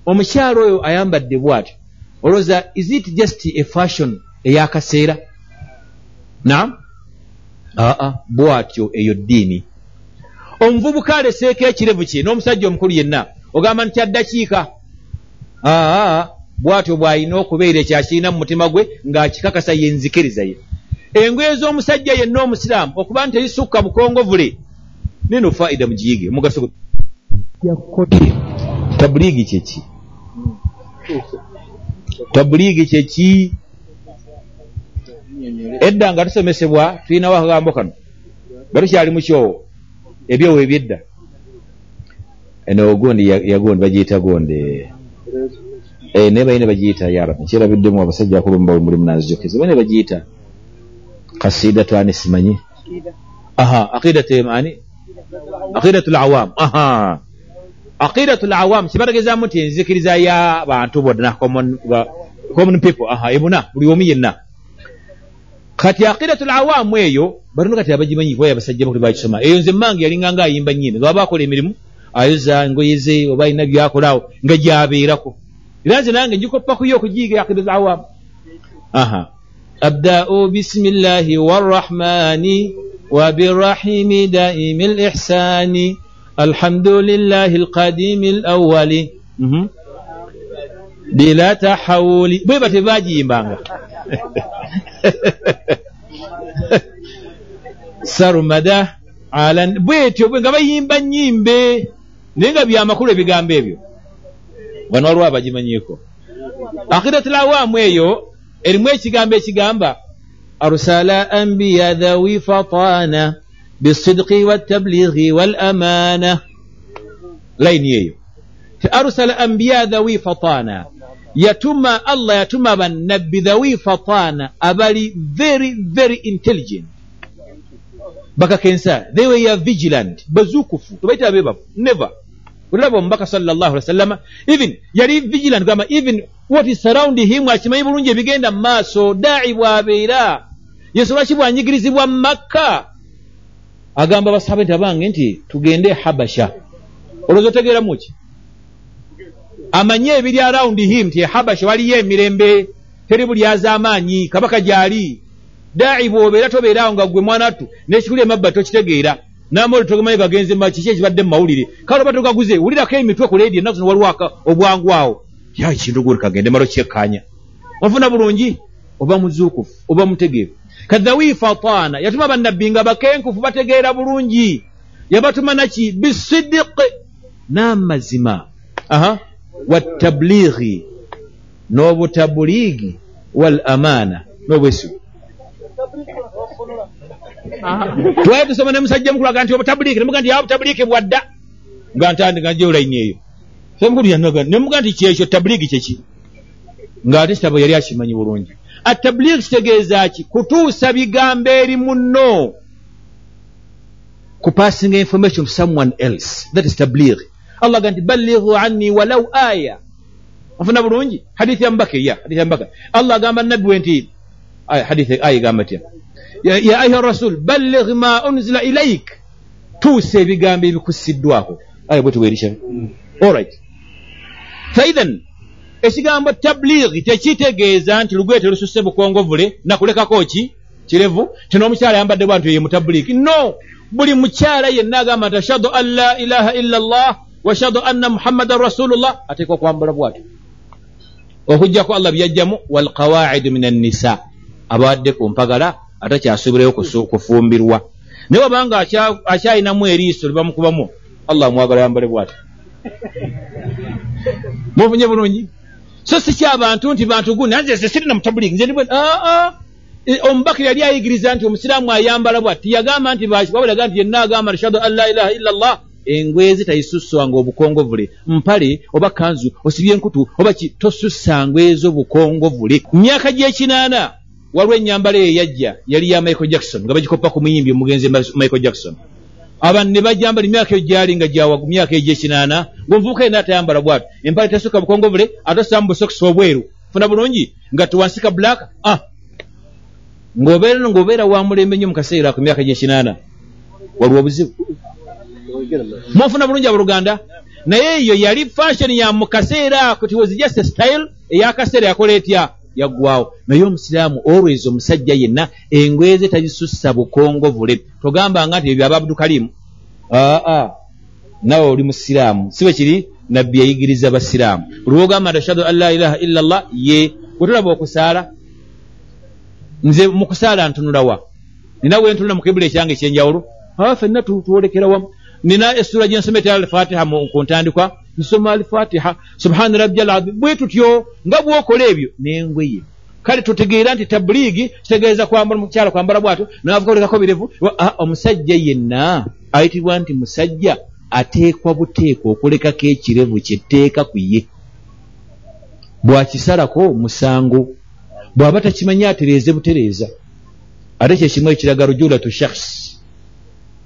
Omukyalo oyo ayambadde bw'atyo olowooza is it just a fashion ey'akaseera nam aa bw'atyo eyo ddiini. Omuvubuka aleseeko ekirevu kye n'omusajja omukulu yenna ogamba nti kyaddakiika aa bw'atyo bw'alina okubeera ekyakirina mu mutima gwe ng'akikakasa yenzikiriza ye. Engoye z'omusajja yenna omusiraamu okuba nti erisukka bukongovule nino faida mugiyige omugaso tabuliigi kyeki tabuliigi kyeki edda nga tusomesebwa tulinawo akagambo kano. Nga tukyali mukyowo ebyowo ebyedda. Eno ogundi yagondi bagiyita gonde eh, naye bayine bagiyita yarabi nkyerabiddemu abasajja akulumba muli munazijokeza bayine bagiyita kasidatu ani simanyi aha aqidatu ani aqidatu lawam aha aqidatu lawam kibategezamu nti enzikiriza y'abantu bonna common people aha ebuna buli omu yenna. Kati aqidatu lawamu eyo batono kati abagimanyi kuba abasajja bakuli bakisoma. Eyo nze mmange yalinganga ayimba nyini baba akola emirimu ayoza ngoye ze oba alina byakolaawo nga gyabeerako. Era nze nange njikoppakuyo okugiyiga aqidatu lawamu aha. Abdau bisimillahi warrahmani wabirrahimi daimi lihsani alhamdulillahi alqadimi lawali mhm. bila tahawuli. Bwe bate bagiyimbanga sarumada alan bwetyo bwe nga bayimba nyimbe naye nga byamakulu ebigambo ebyo. Bano waliwo abagimanyiiko akiratulawamu eyo erimu ekigambo ekigamba arsala ambiya dhawi fatana bisidiki watabligi walamana layini eyo ti arsala ambiya dhawi fatana yatuma allah yatuma bannabbi dhawi fatana abali very very intelligent. bakakensa they were vigilant. bazukufu tebaita bebafu never. olaba omubaka sallallahu alih wasallama even. yali vigilant. gamba even what is surrounding him. akimanyi bulungi ebigenda mu maaso daaci bwabeera yesu lwaki bwanyigirizibwa mu makka agamba basabe nti abange nti tugende habasha. Olowooza otegeeramu ki? Amanye ebiri arawundi him nti habasha waliyo emirembe teri buli azaamaanyi kabaka gyali. Daaci bwobeera tobeeraawo nga gwe mwana ttu n'ekikuli emabba tokitegeera. Namoli togemanyi gagenze kiki ekibadde mu mawulire kale oba togaguze wulirako emitwe ku leedi ennaku zino waliwo obwangwawo ya ekintu guli kagende malo kyekkaanya onfuna bulungi? Oba muzuukufu oba mutegeefu kadhawi fatana yatuma bannabbi nga bakenkufu bategeera bulungi. Yabatuma naki bisidiqi n'amazima. Aha. Watabulighi n'obutabuliigi wal amaana n'obwesigu twali tusoma ne musajja mukulu nti obutabuliiki nemuga nti obutabuliiki bwadda nga ntandi nga njeolayini eyo. Semukulu yanaga nemuga nti kyekyo tabuliiki kyeki? Ng'ate kitabo yali akimanyi bulungi atabuliiki kitegeeza ki kutuusa bigambo eri munno. Kupassinga information to someone else. That is tabuliiki allah ga nti ballighu anni walau aya. Ofuna bulungi? Hadithi yamubaka eya hadithi yamubaka allah agamba nabbi we nti hadithi aya egamba tya ya ayuha rasul balligh ma unzila ilaik tuusa ebigambo ebikusiddwako. Aya bwe tiwerisha allright faithan ekigambo tabulighi tekitegeeza nti lugwete lususse bukongovule nakulekako ki? Kirevu? Ti n'omukyala yambadde bwantu ye mutabulighi no! Buli mukyala yenna agamba nti ashhadu an la ilaha illa llah washhadu anna muhammadan rasulullah ateeka okwambula bwatyo. Okugjako allah byajjamu walqawaidu min annisa abawadde ku mpagala atakyasuubirayo kufumbirwa. Naye wabanga akyayinamu eriiso libamukubamu allah amwagala yambale bwati mufunye bulungi so si kyabantu nti bantu gu nanze ze sirina mutabulingi nze ndibwe aa e, omubaka yali ayigiriza nti omusiraamu ayambala bwati tiyagamba nti bakikwabulaga nti yenna agamba ashhadu an la ilaha illa llah engwezi tayisusswanga obukongovule mpale oba kanzu osibye enkutu oba ki tosussa ngwezo bukongovule myaka gyekinaana waliwo enyambala eyo yajja yali ya michael jackson nga bagikoppa ku muyimbi omugenzi michael jackson abantu ne bajambala emyaka eyo gyali nga gyawagu myaka egyekinaana ngaomuvubuka yena atayambala bwatu empale tesukka bukongovule ate osamu busokisi obweru. Funa bulungi? Nga tewansika black? Ah! Ng'obeera ng'obeera wa mulembe nnyo mu kaseera ku myaka gyekinaana waliwo obuzibu? Mwofuna bulungi abooluganda naye eyo yali fashion ya mu kaseera ako tiwas just a style eyakaseera yakola etya yaggwawo naye omusiraamu olwezi omusajja yenna engweze tazisussa bukongovule togambanga nti ebyo ababudukalimu aa nawe oli musiraamu. Si bwe kiri? Nabbi yayigiriza basiraamu. Buli wogamba nti ashhadu an la ilaha illa llah ye wetulaba okusaala nze mu kusaala ntunulawa nina we ntunula mu kibula ekyange ekyenjawulo? Aa fenna tuwolekera wamu. Nina essula gye nsoma etera alfatiha ku ntandikwa nsoma alfatiha subhana rabbi alazim bwe tutyo nga bwokola ebyo n'engweye kale tutegeera nti tabuliigi kitegeeza kwambala mukyala kwambala bwatyo navakolekako birevu omusajja yenna ayitibwa nti musajja ateekwa buteekwa okulekako ekirevu kyetteeka ku ye. Bwakisalako musango bw'aba takimanyi atereeze butereeza ate kyekimu ekiraga rujulatu shakhs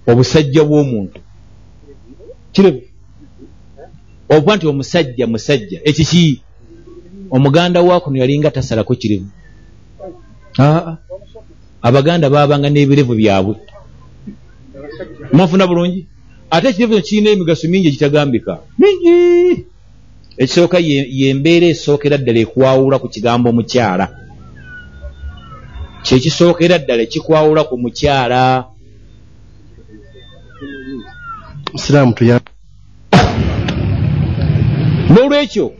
obusajja bw'omuntu. Kirevu okuba nti omusajja musajja ekiki omuganda waakuno yalinga tasalako kirevu aa abaganda baabanga n'ebirevu byabwe. Mufuna bulungi? Ate ekirevu kirina emigaso mingi egitagambika. Mingi! Ekisooka yembeera esookera ddala ekwawula ku kigambo mukyala kyekisookera ddala ekikwawula ku mukyala. Musiraamu tuya n'olwekyo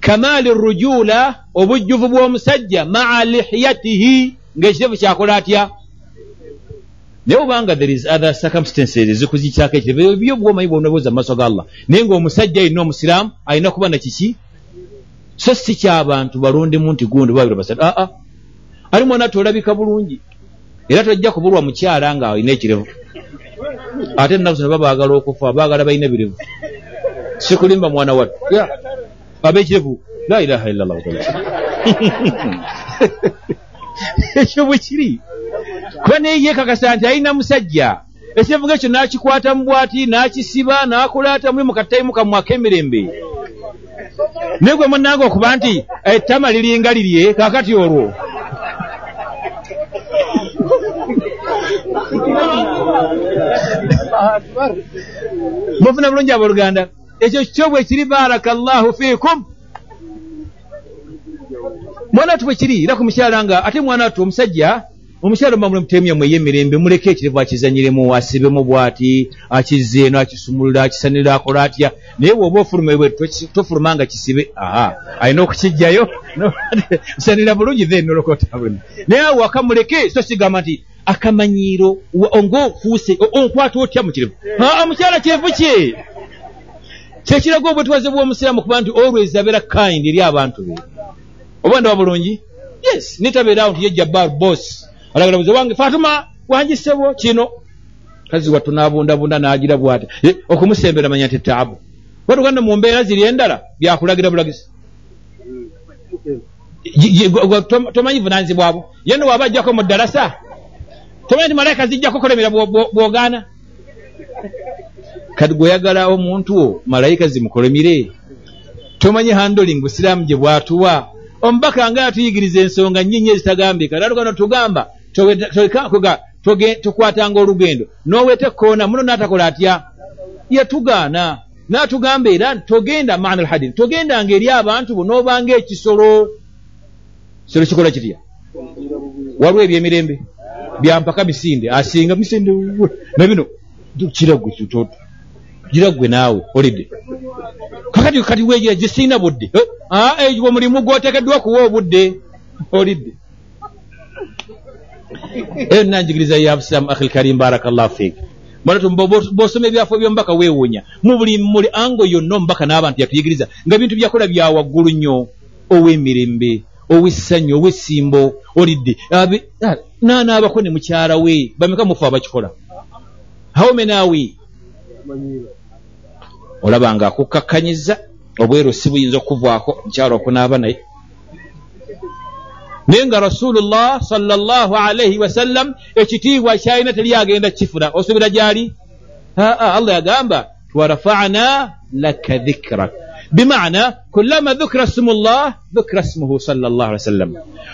kamaali rujula obujjuvu bw'omusajja maa lihiyatihi ng'ekirevu kyakola atya? Naye obanga there is other circumstances ezikuzikyako ekirevu ebyo bwomanyi bwonabuuza mu maaso ga allah. Naye ng'omusajja yenna omusiraamu alina kuba na kiki? So si kyabantu balondemu nti gundi babiri basatu. Aa ali mwona tolabika bulungi. Era tojja kubulwa mukyala nga alina ekirevu. Ate ennaku zino babaagala okufa baagala balina ebirevu sikulimba mwana wattu abekirevu la ilaha illallah ekyo bwe kiri. Kuba naye yekakasa nti alina musajja. Ekirevu gekyo n'kikwata mu bwati n'akisiba n'akola atamuli mukattayimu kamwaka emirembe. Naye gwe munange okuba nti ettama liringa lirye kaakati olwo. Mufuna bulungi abooluganda ekyo kyo bwe kiri baraka llahu fiikum. Mwana watu bwe kiri era ku mukyala nga ate mwana watu omusajja omukyala oba mutemya mweye emirembe muleke ekirevu akizanyiremu asibemu bwati akizza eno akisumulula akisanira akola atya. Naye bwoba ofuluma bwe tofuluma nga kisibe aha alina okukijjayo sanira bulungi then nolokota bwena naye awo akamuleke so kigamba nti akamanyiiro ngaofuuse onkwata otya mukirevu omukyala kirevu kye kyekiraga obwetwaze bw'omusiraamu kuba nti always abeera kind eri abantu be. Oba ndaba bulungi? Yes nitabeera awo nti ye jabbar boss. Alagala buze wange fatuma wangisebo kino. Kazi wattu n'abundabunda n'agira bwati. Okumusembera manya nti taabu. Watuganda mu mbeera ziri endala byakulagira bulagizi tomanyi vunanyizibwabo ye no waaba ajjako mu ddalasa tomanyi nti malayika zijjako kulemera bw'ogaana kati gweoyagala omuntu wo malayika zimukolemire. Tomanyi handoling busiraamu gye bwatuwa. Omubaka nga yatuyigiriza ensonga nnyinyi ezitagambika natugano tugamba tukwatanga olugendo. N'oweta ekkoona muno n'atakola atya? Yatugaana. N'atugamba era togenda maana alhadin togendanga eri abantu bo n'obanga ekisolo. Kisolo kikola kitya? Waliwo ebyemirembe? Byampaka misinde asinga misinde nabino kiragwe giragwe naawe olidde. Kakati kati wegira gisiina budde. Egyo mulimu gwotekeddwa kuwa obudde olidde. Eyo nanjigiriza ya busiramu akhil karim barakallahu fik bwosoma ebyafo byomubaka weewuunya. Mubuli muli ango yonna omubaka n'abantu yatuyigiriza nga bintu byakola byawaggulu nnyo. Ow'emirembe ow'essanyu ow'essimbo olidde. Naanaabako ne mukyala we bameka mufu abakikola? Hawomenaawe olaba nga akukkakkanyiza obweru si buyinza okuvaako mukyala okunaaba naye. Naye nga rasulullah salllah alaihi wasallam ekitiibwa kyalina teri agenda kifuna osubira gyali aa allah yagamba warafana laka dhikrak bimana kulama dhukira smu llah dhukira smuhu salllah ali wasallam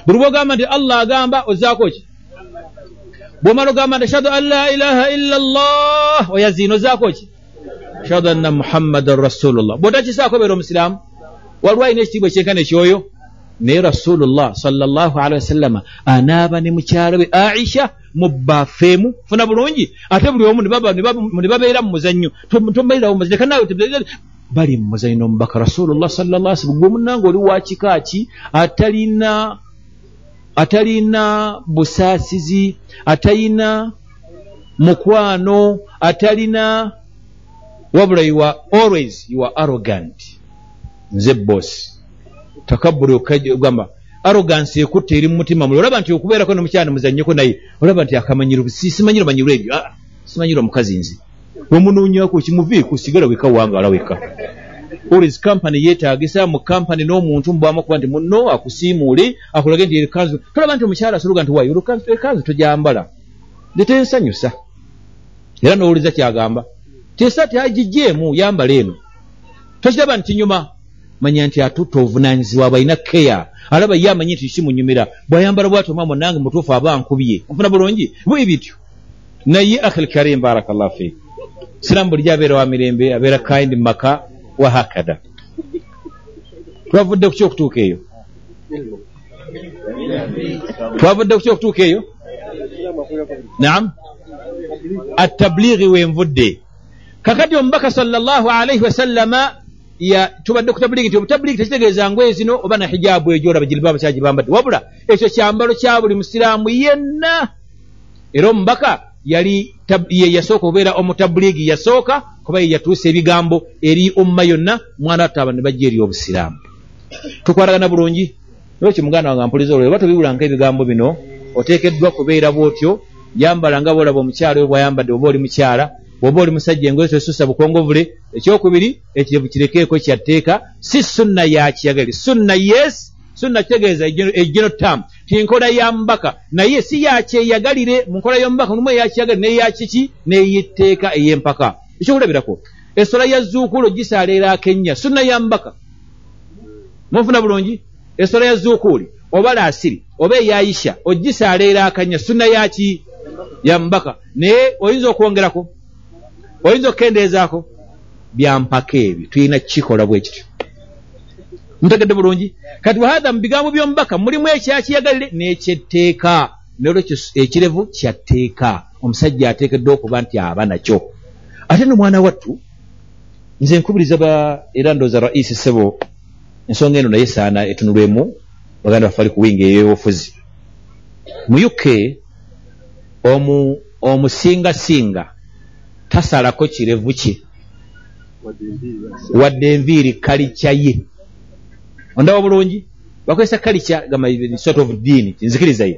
buli bwogamba nti allah agamba ozaako ki bwomala ogamba nti ashhadu an la ilaha illa llah oyaziina ozaako ki ashhadu anna muhammadan rasulullah. Bwotakisaako beera omusiraamu waliwo alina ekitiibwa ekyenkana ekyoyo naye rasulullah salllahalihi wasallama anaaba ne mukyala we aisha mu baafeemu funa bulungi ate buli omu ne babeera mu muzannyo tomalirawo muzannyo bali mu muzannyo nomubaka rasulullah salllah sallam gwemunanga oli wakikaaki atalina atalina busaasizi atalina mukwano atalina wabula you are always you are arrogant. Nze bosi takabburi okagamba arrogansi ekutta eri mumutima muli olaba nti okubeerako nomukyana muzanyeko naye olaba nti akamanyiro simanyi omanyiro ebyo? Ah, simanyire omukazi nzi wemunoonyako kimuviiku sigala weka wangaala weka olis kampany yeetagisa mu kampany n'omuntu mubwamu kuba nti muno akusiimuule akulage nti ekanzu tolaba nti omukyala asoluga nti wayo ekanzu tojambala netensanyusa era n'owuliza kyagamba tesa ti agijjeemu yambala eno. Tokiraba nti nyuma. Manya nti atutta obuvunanyizibwa balina keya alaba ye amanyi nti kimunyumira bwayambala bwati omwamo nange mutuufu aba nkubye. Nfuna bulungi? Bwe bityo. Naye akhil karim barakallahu fik siramu bulijjo abeera wa mirembe abeera kind maka wahakada twavudde ku kyokutuuka eyo twavudde ku kyokutuuka eyo naam atablighi wenvudde kakati omubaka sallallahu alaihi wasallama tubadde kutabuligi nti obutabuligi tekitegeeza ngoye zino oba na hijaabu egyo olaba giribaaba kyagibambadde wabula ekyo kyambalo kya buli musiraamu yenna era omubaka yali ye yasooka okubeera omutabuligi yasooka kuba ye yatuusa ebigambo eri omuma yonna mwana wataba ne bajja eri obusiraamu. Tukwatagana bulungi? Ero kimuganda wange mpuliza olwo oba tobiwulanka ebigambo bino? Oteekeddwa kubeera bwotyo yambala nga boolaba omukyala we bwayambadde oba oli mukyala bw'oba oli musajja engoye tosusa bukongovule ekyokubiri ekirevu kirekeeko kyatteeka si sunna yakiyagalire sunna yes sunna kitegeeza ejeno tam ti nkola ya mbaka. Naye si yakyeyagalire mu nkola y'omubaka numu eyakiyagalire neyakiki neyetteeka ey'empaka. Ekyokulabirako esola ya zuukulu gisaleera kenya. Sunna ya mbaka. Munfuna bulungi? Esola ya zuukuuli oba laasiri oba eyayisha ogisaleera akanya sunna yaki ya mbaka. Naye oyinza okwongerako? Oyinza okukendeezaako byampaka ebyo. Tulina kukikola bwe kityo mutegedde bulungi. Kati wahatha mu bigambo by'omubaka mulimu ekyakiyagalire n'ekyetteeka. Nolwekyo ekirevu kyatteeka omusajja ateekeddwa okuba nti aba nakyo. Ate nomwana wattu nze nkubiriza ba era ndooza raisi sebo ensonga eno naye saana etunulwemu baganda baffe ali kuwinga eyobufuzi mu uk omusingasinga tasalako kirevu kye. Wadde enviiri kalikya ye ondaba bulungi. Bakozesa kalikya sort of diini tinzikirizayo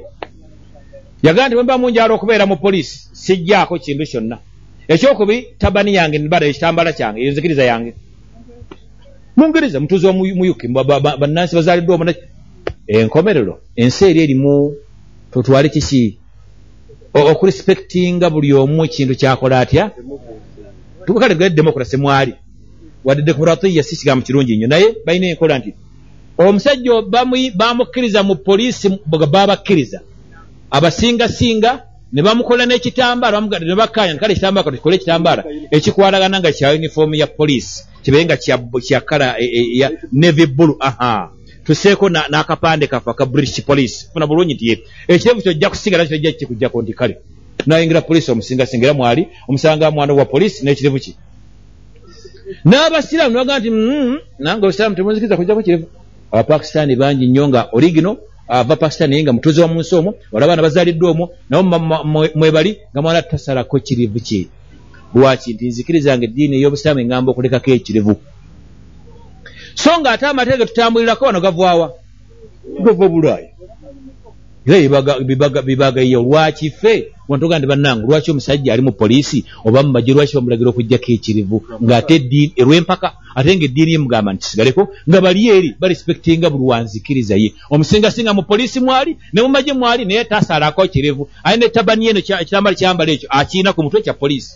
yagaa nti wemba munjala okubeera mu poliisi sijjaako kintu kyonna. Ekyokubi tabani yange nibada ekitambala kyange eyo nzikiriza yange. Munkiriza mutuuzi wamuyuki bannansi bazaaliddwa omuna enkomerero ensi eri erimu tutwale kiki? Okurespektinga buli omu ekintu kyakola atya? Tukale demokrasi mwali. Wadde dekuratiya si kigambo kirungi nnyo. Naye balina enkola nti omusajja bamukkiriza mu poliisi babakkiriza. Abasingasinga ne bamukola n'ekitambaala ne bakkanya kale ekitambaala katukole ekitambaala ekikwalagana nga kya unifoomu ya poliisi kibe nga kya kala e, e, ya navy bulu aha. Tuseeko n'akapande kafe aka british police. Funa bulungi nti ekirevu kyojja kusigala kyojja kikujjako nti kale nayingira poliisi omusingasinga era mwali omusanga mwana wa poliisi n'ekirevu ki? N'abasiraamu nibagaa nti mm, nange obusiraamu temunzikiriza kujjako kirevu abapakistaani bangi nnyo nga origino ava pakistan naye nga mutuuzi wa mu nsi omwo wala abaana bazaaliddwa omwo nabo mwebali nga mwana tasalako kirivu kye. Lwaki? Nti nzikirizanga eddiini ey'obusiraamu eŋŋamba okulekako ekirivu so nga ate amateeka ge tutambulirako wano gavaawa. Gava bulaaya. Era bibaga- bibaga- bibagaiyo lwaki ffe? Wantoga nti bannange lwaki omusajja ali mu poliisi oba mu magye lwaki bamulagira okugjako ekirivu ng'ate eddiini erw'empaka ate ng'eddiini ye mugamba nti sigaleko nga bali eri barespektinga buli wanzikiriza ye omusingasinga mu poliisi mwali ne mu magye mwali naye tasalako kirivu alina etabani eno ekitambala kyambala ekyo akiina ku mutwe kya poliisi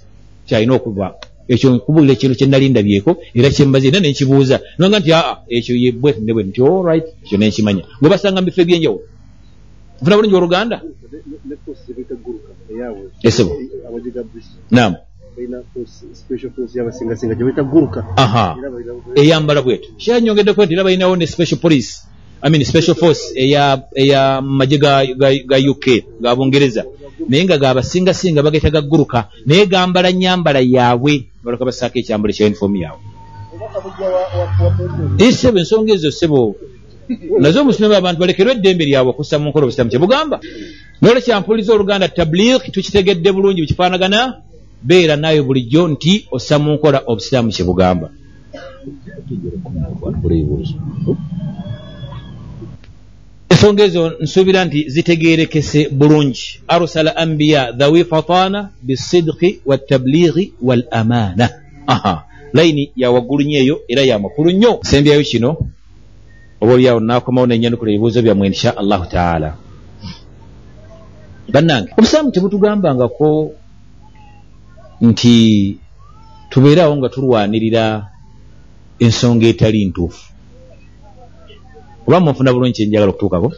kyalina okuva ekyo nkubuulira ekintu kye nali ndabyeko era kyembaze era nenkibuuza nonga nti aa ekyo ye bweti ne bwe nti olright ekyo nenkimanya gwe basanga mu bifo ebyenjawulo nfuna bulungi oluganda Esebo. abajiga yabasingasinga gye bayita balina eyambala bwetu kyanyongeddeko nti era balinawo ne special police. I mean special force eya eya magye ga, ga, ga uk ga bungereza. Naye nga gabasingasinga bageeta gagguruka naye gambala nyambala yaabwe balaka basaako ekyambalo ekya uniform yaabwe isebo ensonga ezo sebo. Nazo omusulimi abantu balekerwe eddembe lyabwe okussa mu nkola obusiramu kye bugamba. Nolwe kyampuliza oluganda tabligh tukitegedde bulungi bukifaanagana beera naayo bulijjo nti ossa mu nkola obusiraamu kye bugamba. Ensonga ezo nsuubira nti zitegeerekese bulungi. Arsala ambiya dhawi fatana bisidiki watablighi wal amaana. Layini yawaggulu nnyo eyo era yamakulu nnyo sembyayo kino oba olyawo nakomawo nenyanukula ebibuuzo byammwe insha allahu taala. Bannange obusiraamu tebutugambangako nti tubeereawo nga tulwanirira ensonga etali ntuufu. Oba munfuna bulungi kyenjagala okutuukako?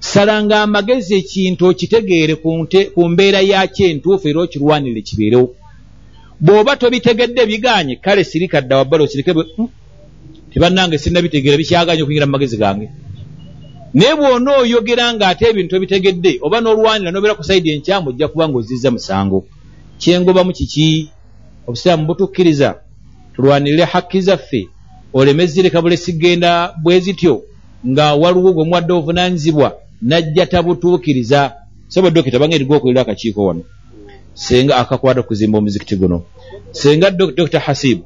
Salanga amagezi ekintu okitegeere ku mbeera yakyo entuufu era okirwanirire kibeerewo. Bw'oba tobitegedde biganye kale sirikadda wabbala osirike bwe "Mm, tibannange sinnabitegeera bikyaganye okuyingira mu magezi gange. Naye bw'ona oyogera ng'ate ebintu tobitegedde oba n'olwanira n'obeera ku sayidi enkyamu ojja kuba ng'ozizza musango kyengobamu kiki? Obusiraamu butukkiriza tulwanirire hakki zaffe oleme zireka bule sigenda bwe zityo nga waliwo gwe muwadde obuvunaanyizibwa najja tabutuukiriza. Soba dokita bange eriga okulira akakiiko wano. Senga akakwata okuzimba omuzikiti guno. Senga Dok- dokita hasibu.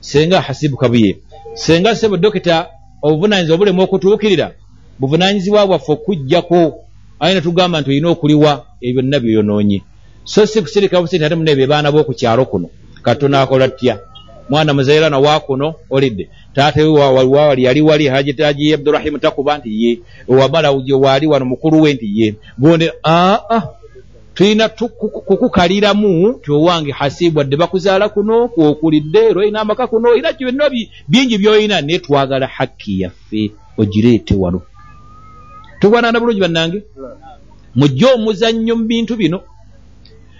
Senga hasibu kabuye. Senga sebo dokita obuvunaanyizibwa bulema okutuukirira buvunaanyizibwa bwaffe okujjako ayina tugamba nti olina okuliwa ebyo byonna byoyonoonye so si kusirika busi nti ate muneebyo baana b'oku kyalo kuno katono akola ttya? Mwana muzairana waakuno olidde. Taata we wa- wa- wali yali wali hajitaji abdurahimu takuba nti ye. Wamala gye waali wano mukulu we nti ye. Gonde aa tulina tu- ku- ku- kukukaliramu ti owange hasibu adde bakuzaala kuno kwokulidde era olina amaka kuno byonna bi- bingi byolina naye twagala hakki yaffe ogireete wano. Tugwanana bulungi bannange? Mujje omuzannyo mu bintu bino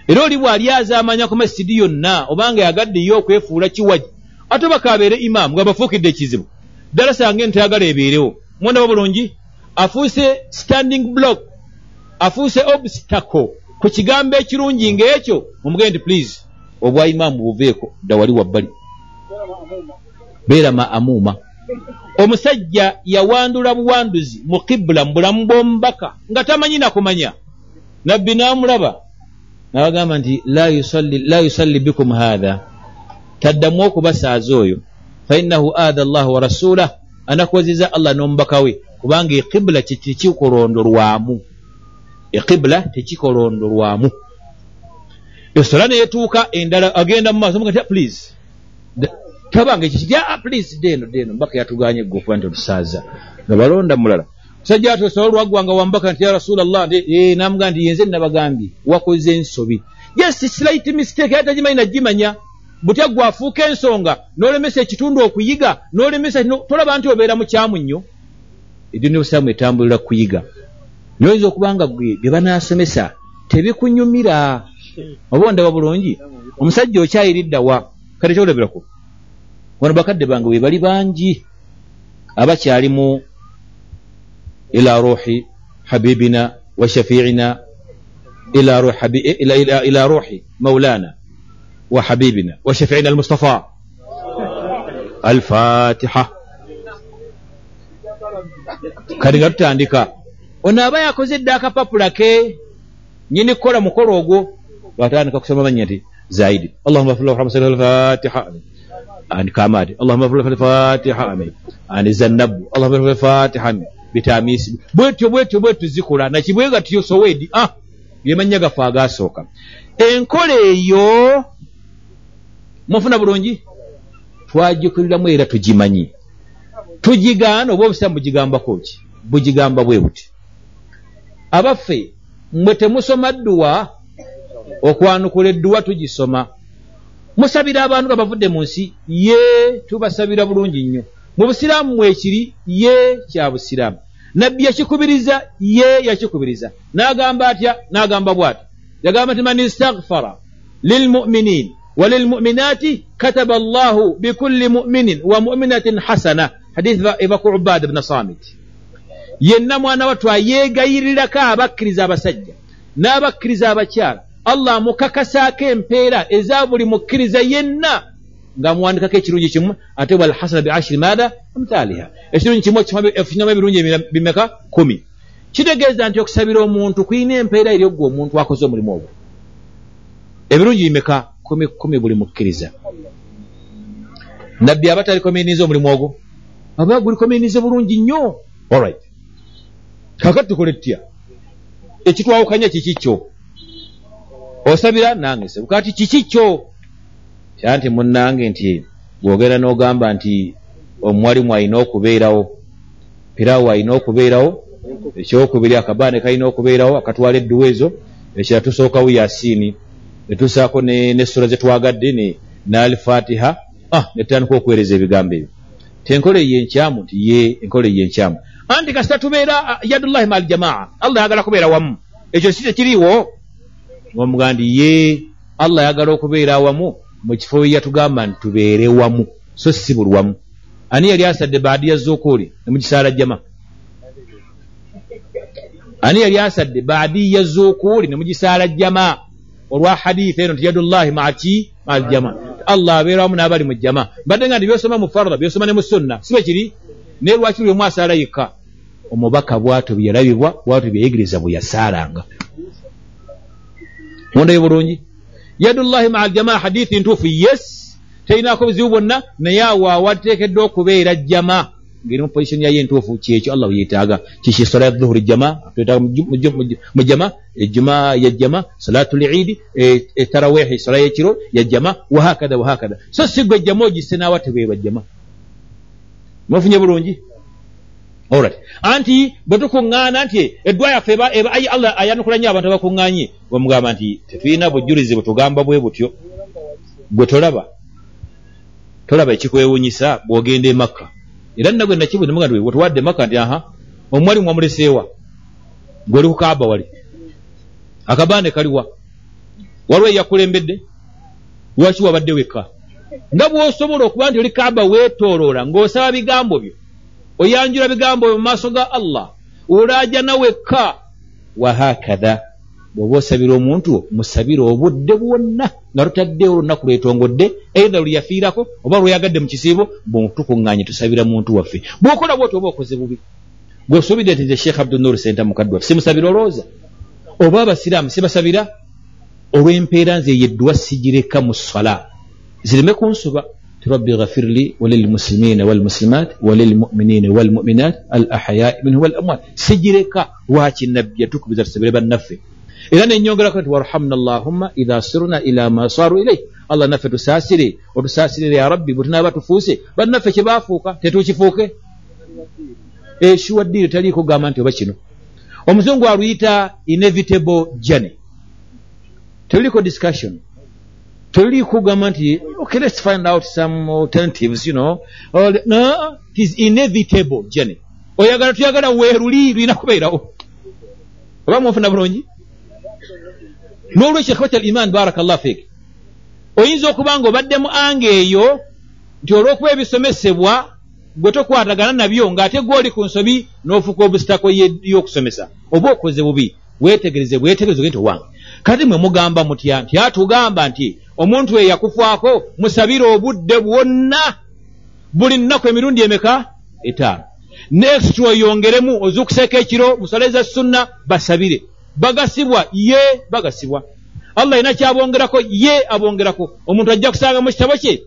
era oli bw'ali azaamanya ku masidi yonna obanga yagaddeyo okwefuula kiwaji ate bakabeere imaamu nga bafuukidde ekizibu ddala sange ntayagala ebeerewo. Mwondaba bulungi? Afuuse standing block afuuse obstacle ku kigambo ekirungi ng'ekyo omugende nti please. Obwa imaamu buveeko dda wali wabbali. Beera maamuuma omusajja yawandula buwanduzi mu kibula mu bulamu bw'omubaka nga tamanyi nakumanya nabbi n'amulaba n'abagamba nti la yusalli, bikum hatha taddamu okubasaaza oyo. Fainahu ada llahu wa rasulah anakoziza allah n'omubaka we kubanga ekibula tekikolondolwamu. Ekibula tekikolondolwamu. Esola neyetuuka endala agenda mu maaso muga please. Da- tabanga ekyo kiti "Ah, please deno deno. Mbaka yatuganye gwe okuba nti otusaaza. Nga balonda mulala musajja ati osobola olwaggwanga wambaka nti ya rasulallah nti "Eh, namugaa nti yenze nabagambye wakoze ensobi. Yes slight mistake era tagimanyi nagimanya. Butya gwe afuuka ensonga n'olemesa ekitundu okuyiga n'olemesa no- tolaba nti obeera mu kyamu nnyo eddiini y'obusiraamu etambulira kuyiga. Noyinza okuba nga gwe bye banaasomesa tebikunyumira. Oba ondaba bulungi? Omusajja okyayiriddawa kale kyolabirako wano bakadde bange we bali bangi abakyalimu إلى روح حبيبنا وشفيعنا إلى روح, حبي... إلى... إلى... إلى روح مولانا وحبيبنا وشفيعنا المصطفى الفاتحة kati nga tutandika ono aba yakozedde akapapula ke nyini kukola mukolo ogwo watandika kusoma mannya nti zaidi allahuma fula warhamsal lfatiha amin andika amaati allahuma fula fatiha amin anizannabu allahuma fula fatiha amin bitamisi bwetyo bwetyo bwetyo zikola nakibwenga tiyo sowedi ah byemanya gaffe agasooka. Enkola eyo mufuna bulungi? Twagikuliramu era tugimanyi. Tugigaana oba obusiramu bugigambako ki? Bugigamba bwe buti. Abaffe mwe temusoma dduwa okwanukula edduwa tugisoma. Musabira abantu nga bavudde mu nsi ye tubasabira bulungi nnyo. Mu busiraamu mwekiri ye kya busiraamu nabbi yakikubiriza ye yakikubiriza. N'agamba atya? N'agamba bw'ati. Yagamba nti man istagfara lilmuminin walilmuminaati kataba allahu bikulli muminin wa muminatin hasana. Hadithi eva ku ubada bna samit. Yenna mwana wattu ayeegayirirako abakkiriza abasajja n'abakkiriza abakyala. Allah amukakasaako empeera eza buli mukkiriza yenna ng'amuwandikako ekirungi kimu ate walhasana biashiri maada amthaliha ekirungi kimu efunyamu ebirungi bimeka kumi. Kitegeeza nti okusabira omuntu kulina empeera eri ogwe omuntu akoze omulimu ogwo. Ebirungi bimeka kumi kumi buli mukkiriza. Nabbi aba talikominiza omulimu ogwo? Aba gulikominize bulungi nnyo. Allright kakati tukole tutya? Ekitwawukanya kiki kyo? Osabira nange sebukati kiki kyo kya nti munnange nti bwogenda n'ogamba nti omuwalimu alina okubeerawo piraawo alina okubeerawo ekyokubiri akabaane kalina okubeerawo akatwala edduwa ezo ekira tusookawo yasiini. Netusaako nesula zetwagadde naalifatiha ah, netutandika okuweereza ebigambo ebyo. Tenkola eyo enkyamu nti ye enkola eyo enkyamu anti kasita tubeera yadullahi maal jamaa allah yagala kubeera wamu. Ekyo si tekiriiwo omugaa nti ye allah yagala okubeera awamu mu kifo bye yatugamba nti tubeere wamu so si buli wamu. Ani yali asadde baadi yazookuuli ne mukisaala jama ani yali asadde baadi yazookuuli ne mugisaala jama olwa hadithi eno nti yadullahi maaki maal jama allah abeera wamu n'abali mu jama mbadde nga nti byosoma mu farda byosoma ne mu sunna si bwe kiri? Naye lwaki lwemu asaala yekka? Omubaka bwatyo byeyalabibwa bwatyo byeyigiriza bwe yasaalanga. Mundayo bulungi yadullahi maa aljamaa hadithi ntuufu yes terinaako buzibu bwonna naye awo awateekeddwa okubeera jama ngeri mu positioni yayo entuufu kyekyo allah weyetaaga kiki sola ya dhuhuri jama twetaaga mu jama ejuma ya jama salatu liidi etarawehi e, sola yekiro ya jama wahakadha wahakadha so sigwe jama ogise naawa tebeerwa jama mufunye bulungi olright anti bwe tukuŋŋaana nti eddwa yaffe eba ayi allah ayanukula nnyo abantu abakuŋŋaanye. Bwemugamba nti tetulina bujulizi bwe tugamba bwe butyo. Gwe tolaba tolaba ekikwewunyisa bw'ogenda emakka era nagwe nakibwe nemuga nti wetuwadde emakka nti aha omwali mwamuleseewa gwoli ku kaaba wali akabaane kaliwa waliwo eyakulembedde? Lwaki wabadde wekka? Nga bw'osobola okuba nti oli kaaba weetooloola ng'osaba bigambo byo oyanjula bigambo mu maaso ga allah. Olaaja nawekka wahakatha bw'oba osabira omuntu musabire obudde bwonna. Nga tutaddewo olunaku lwetongodde eitha lweyafiirako oba lweyagadde mu kisiibo bwetukuŋŋanye tusabira muntu waffe. Bw'okola bwoti oba okoze bubi. Bweosuubidde nti nze sheekh abdunur senta mukadde waffe simusabira olowooza? Oba abasiraamu sibasabira? Olw'empeera nze yeddwa sigireka mu sala zireme kunsuba ربي غفر لي وللمسلمين والمسلمات وللمؤمنين والمؤمنات الأحياء منهم والأموات. سجرك واكي النبي تكبز السبيل بالنفي era nenyongerako nti warhamna allahumma idha sirna ila ma saru ilaih allah naffe tusaasire otusaasirire ya rabbi bwe tunaaba tufuuse bannaffe kye baafuuka tetukifuuke esuwa ddiiri taliiko kugamba nti oba kino omuzungu aluyita inevitable journey. teruliko discussion. Toli kugamba nti okay let's find out some alternatives you know. No it is inevitable journey oyagala tuyagala weeruli lwina kubeerawo. Oba mufuna bulungi? N'olwekyo ikhwata liman baraka llah fik. Oyinza okuba nga obaddemu anga eyo nti olw'okuba ebisomesebwa gwe tokwatagana nabyo ng'ate gwoli ku nsobi n'ofuuka obusitako y'okusomesa. Oba okoze bubi weetegereze bwetegereze nti owange kati mwe mugamba mutya nti atugamba nti omuntu eyo yakufaako musabire obudde bwonna buli nnaku emirundi emeka? Etaano. Next oyongeremu ozukuseeko ekiro musale za sunna basabire. Bagasibwa ye bagasibwa. Allah alina kyabongerako ye abongerako. Omuntu ajja kusanga mu kitabo kye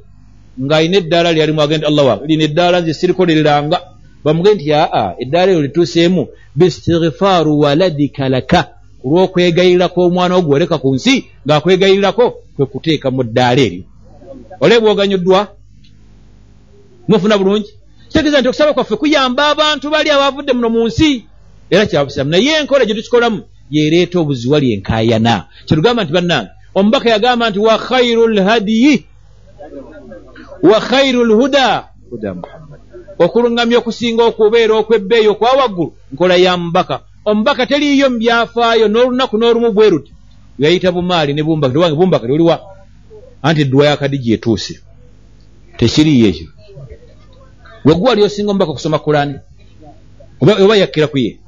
ng'alina eddaala lyalimu agenda allah wa lino eddaala nze sirikolereranga. Bamugee nti aa eddaala eryo lituuseemu. Bistighfaaru waladika laka olw'okwegayirirako omwana wo gwoleka ku nsi ng'akwegayirirako kwe kuteeka mu ddaala eryo. Oleebwa oganyuddwa mufuna bulungi? Kitegeeza nti okusaba kwaffe kuyamba abantu bali abavudde muno mu nsi. Era kyabusiramu naye enkola gye tukikolamu yeereeta obuziwali enkaayana kyetugamba nti bannange omubaka yagamba nti wa khairu lhadiyi wa khairu lhuda huda muhammad. Okuluŋŋamya okusinga okubeera okwebbeeyi okwa waggulu nkola ya mubaka omubaka teriiyo mu byafaayo n'olunaku n'olumu bwe ruti yayita bumaali ne bumbaka tewange bumbaka toliwa anti edduwa yakadiji etuuse tekiriyo ekyo. Wegwe wali osinga omubaka okusoma kulani oba yakkira ku ye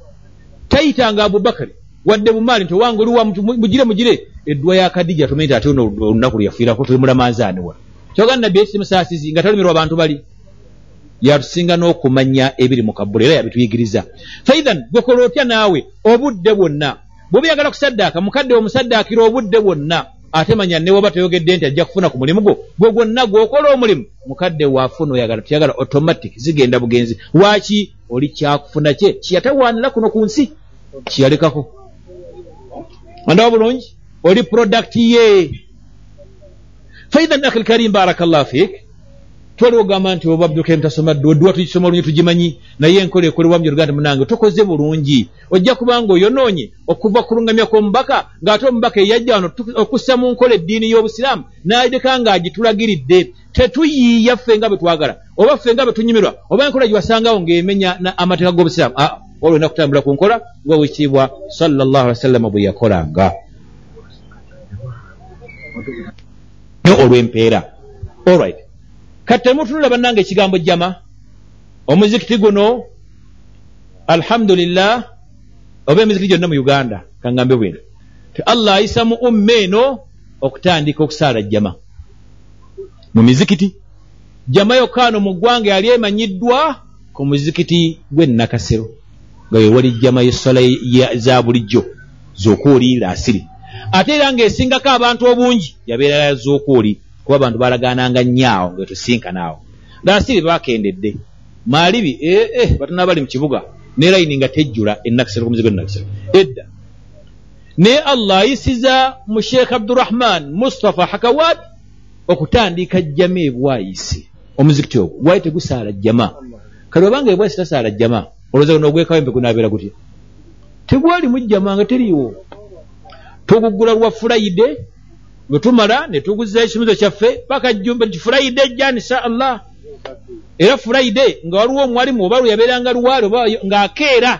tayitanga abubakari wadde bumaali nti owange oliwa mugire mugire edduwa yakadija tomanyi ti ate olunaku lweyafiirako tuli mulamazaaniwa kyoga nabbi ekiti musaasizi nga talumirwa abantu bali yatusinga n'okumanya ebiri mu kabbula era yabituyigiriza. Faithan gwekola otya naawe? Obudde bwonna. Bwobiyagala kusaddaaka mukadde omusaddaakira obudde bwonna ate manya ne waba toyogedde nti ajja kufuna ku mulimu gwo gwe gwonna gweokola omulimu mukadde waafuna oyagala tuyagala automatic zigenda bugenzi. Waaki oli kyakufuna kye? Kiyatawaanira kuno ku nsi? Kiyalekako. Andaba bulungi? Oli product ye. Faithan akhi lkarim barakallahu fiik twali ogamba nti obabduka emitasoma dduwa tugisoma olunyi tugimanyi naye enkola ekolebwamu gyoga nti munange tokoze bulungi. Ojja kubanga oyonoonye okuva ku luŋŋamya kw'omubaka ng'ate omubaka eyajja wano okussa mu nkola eddiini y'obusiraamu n'aleka ng'agitulagiridde tetuyiiya ffe nga bwe twagala oba ffe nga bwe tunyumirwa oba enkola gye wasangawo ng'emenya amateeka g'obusiraamu. Aa oba olina kutambula ku nkola nga wekitiibwa sallallahu ali wasallama bwe yakolanga. Olw'empeera. Allright kati temutunula bannanga ekigambo jama omuzikiti guno alhamdulillah oba emizikiti gyonna mu uganda kaŋgambe bwino ti allah ayisa mu umma eno okutandika okusaala jama mu mizikiti? Jama yokkaano mu ggwanga yali emanyiddwa ku muzikiti gw'enakasero nga wewali jama yesola za bulijjo z'okuoliira asiri. Ate era ng'esingako abantu obungi yabeera z'okuoli kuba abantu balagananga nyaawo ngaetusinkanaawo ngaasiri bakendedde. Maalibi ee eh, batona bali mu kibuga ne layini nga tejjula enakisero kumuzigo enakisero edda. Naye allah ayisiza mu sheekh abdurahman mustapha hakawad okutandika jjama ebwayise omuzikiti ogwo? Gwali tegusaala jjama. Kale obanga ebwayise tasaala jjama olowooza guno ogwekawo empe gunaabeera gutya? Tegwali mu jjama nga teriiwo. Tuguggula lwa fulayide bwe tumala ne tuguza ekisumuzo kyaffe paka jjumbe nti fulayide ejja insha allah. Era fulayide nga waliwo omwalimu oba lwe yabeeranga luwaali oba ng'akeera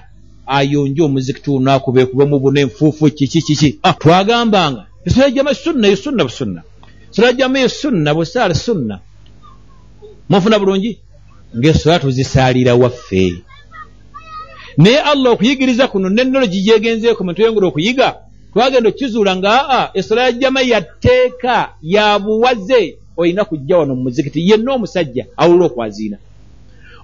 ayonje omuzikiti onaakuba ekubamu buna enfuufu kiki kiki ah, twagambanga esala jama sunna yo sunna busunna sala jama yo sunna bwesaala sunna. Mufuna bulungi? Ngaesola tuzisaalira waffe. Naye allah okuyigiriza kuno nenologi gyegenzeeko metwengula okuyiga twagenda okukizuula nga aa essola ya jama yatteeka ya buwaze. Olina kujja wano mu muzikiti yenna omusajja awulira okwaziina.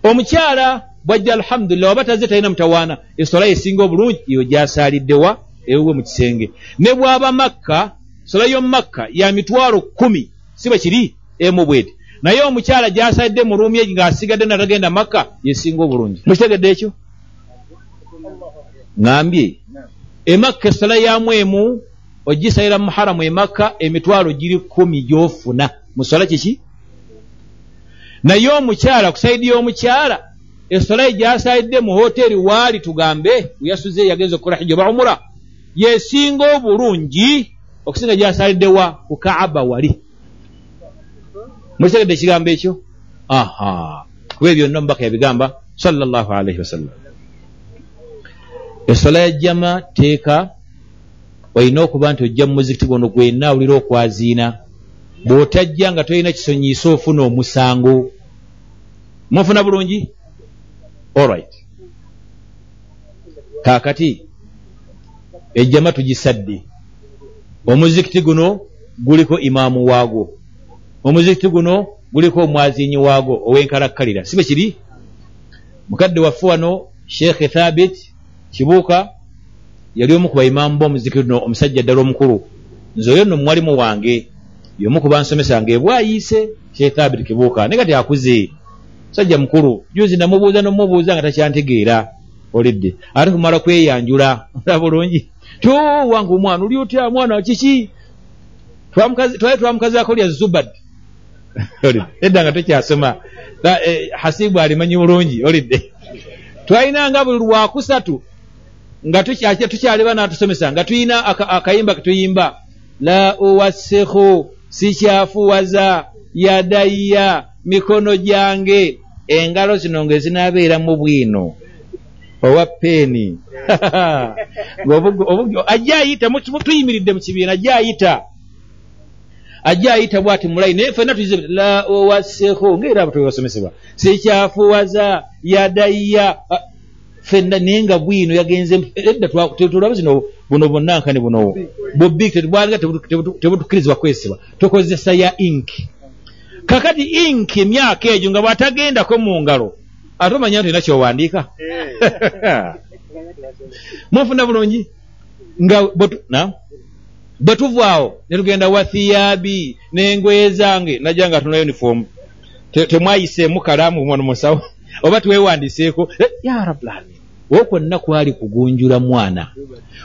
Omukyala bwajja alhamdulillah waba taze talina mutawaana essola yesinga obulungi eyo gyasaaliddewa ewuwe mu kisenge. Ne bw'aba makka sola y'omu makka ya mitwalo kumi si bwe kiri emu bweti. Naye omukyala gyasaalidde mu ruumi egi ng'asigadde natagenda makka yesinga obulungi. Mukitegedde ekyo? Ŋambye emakka essala yamu emu ogisalira mu haramu emakka emitwalo giri kumi gy'ofuna. Musala kiki? Naye omukyala kusaidi y'omukyala essala ye gyasalidde mu hoteeri waali tugambe weyasuze yagenza okukola hijja oba umura yesinga obulungi okusinga gyasaliddewa ku kaaba wali. Mukitegedde ekigambo ekyo? Aha. Kuba ebyo byonna omubaka yabigamba sallallahu alaihi wasallam esola ya jama teeka olina okuba nti ojja mu muzikiti gwono gwenna awulira okwaziina. Bw'otajja nga tolina kisonyiisa ofuna omusango. Mufuna bulungi? Allright kaakati ejjama tugisadde. Omuzikiti guno guliko imaamu waagwo omuzikiti guno guliko omwaziinyi waagwo ow'enkalakkalira. Si bwe kiri? Mukadde waffe wano sheekhe thabit kibuuka yali omu ku baimaamu b'omuzikiri no omusajja ddala omukulu. Nze oyo nno mwalimu wange yomu ku bansomesanga ebwayiise sheekhe thabit kibuuka. Naye kati akuze. Musajja mukulu juzi namubuuza nomubuuza nga takyantegeera olidde. Ate kumala kweyanjula ola bulungi. To wange omwana oli otya? Mwana kiki? Twali twamukazaako lya zubad. Edda nga tokyasoma eh, hasibu alimanyi bulungi olidde. Twalinanga buli lwakusatu nga tukyaliba natusomesa nga tulina akayimba ketuyimba la uwasikhu sikyafuwaza yadayya mikono gyange engalo zino nga ezinaabeera mu bwino. Owa peeni ajja ayita tuyimiridde mu kibiina ajja ayita. Ajja ayita bwati mulayi naye fenna tuyize la owasekho ngaera abo twebasomesebwa sikyafuwaza yadayya fenna naye nga bwino yagenze edda tulabe zino buno bonnankani buno. Bobik bwalinga tebutukkirizibwa kwesibwa tukozesa ya inki kakati inki emyaka egyo nga bwatagendako mu ngalo ate omanya nti olina kyowandiika? Munfuna bulungi? Nga bwe tuvaawo ne tugenda wa thiyaabi n'engoye zange najja nga tuna uniform. Temwayiseemu kalaamu mwono musawo oba teweewandiseeko eh, ya wokwonna kwali kugunjula mwana.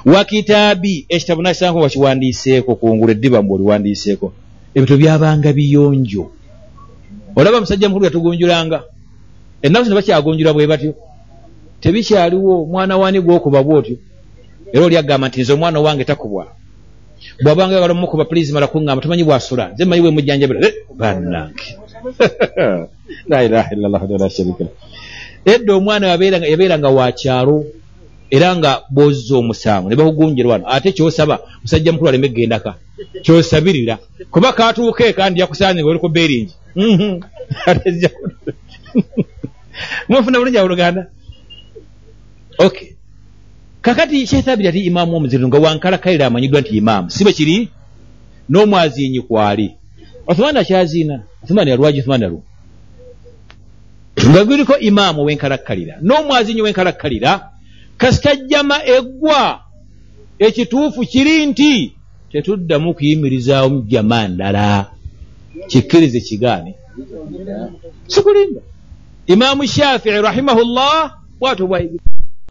Wa kitaabi ekitabu nakisanko wakiwandiiseeko kungula eddiba mbu oliwandiiseeko ebintu byabanga biyonjo. Olaba musajja mukulu yatugunjulanga ennaku zino bakyagunjula bwe batyo. Tebikyaliwo mwana wani gwokuba bwotyo. Era oli agamba nti nze omwana owange takubwa. Bwabanga yagala omukuba pulizi mala kuŋŋamba tomanyi bwasula nze manyi bwemujjanjabira bannange. La ilaha illallah wala sharika edda omwana yabeeranga wa kyalo era nga bwozza omusango ne bakugunjira wano. Ate kyosaba musajja mukulu aleme gendaka kyosabirira. Kuba katuuka eka ndi yakusanze nga oliko beringi mhm. mufuna bulungi abuluganda okay kakati kyethabiri ati imaamu omuziriru nga wankalakalira amanyiddwa nti imaamu. Si bwe kiri? N'omwaziinyi kwali othumani akyaziina othumani alwagi othumani alu nga guliko imaamu wenkalakkalira n'omwaziinyi wenkalakkalira kasitajjama eggwa ekituufu kiri nti tetuddamu kuyimirizaawo mujjama ndala. Kikkirize kigaane. Sikulinda. Imaamu shafii rahimahullah bwatyo bwayigira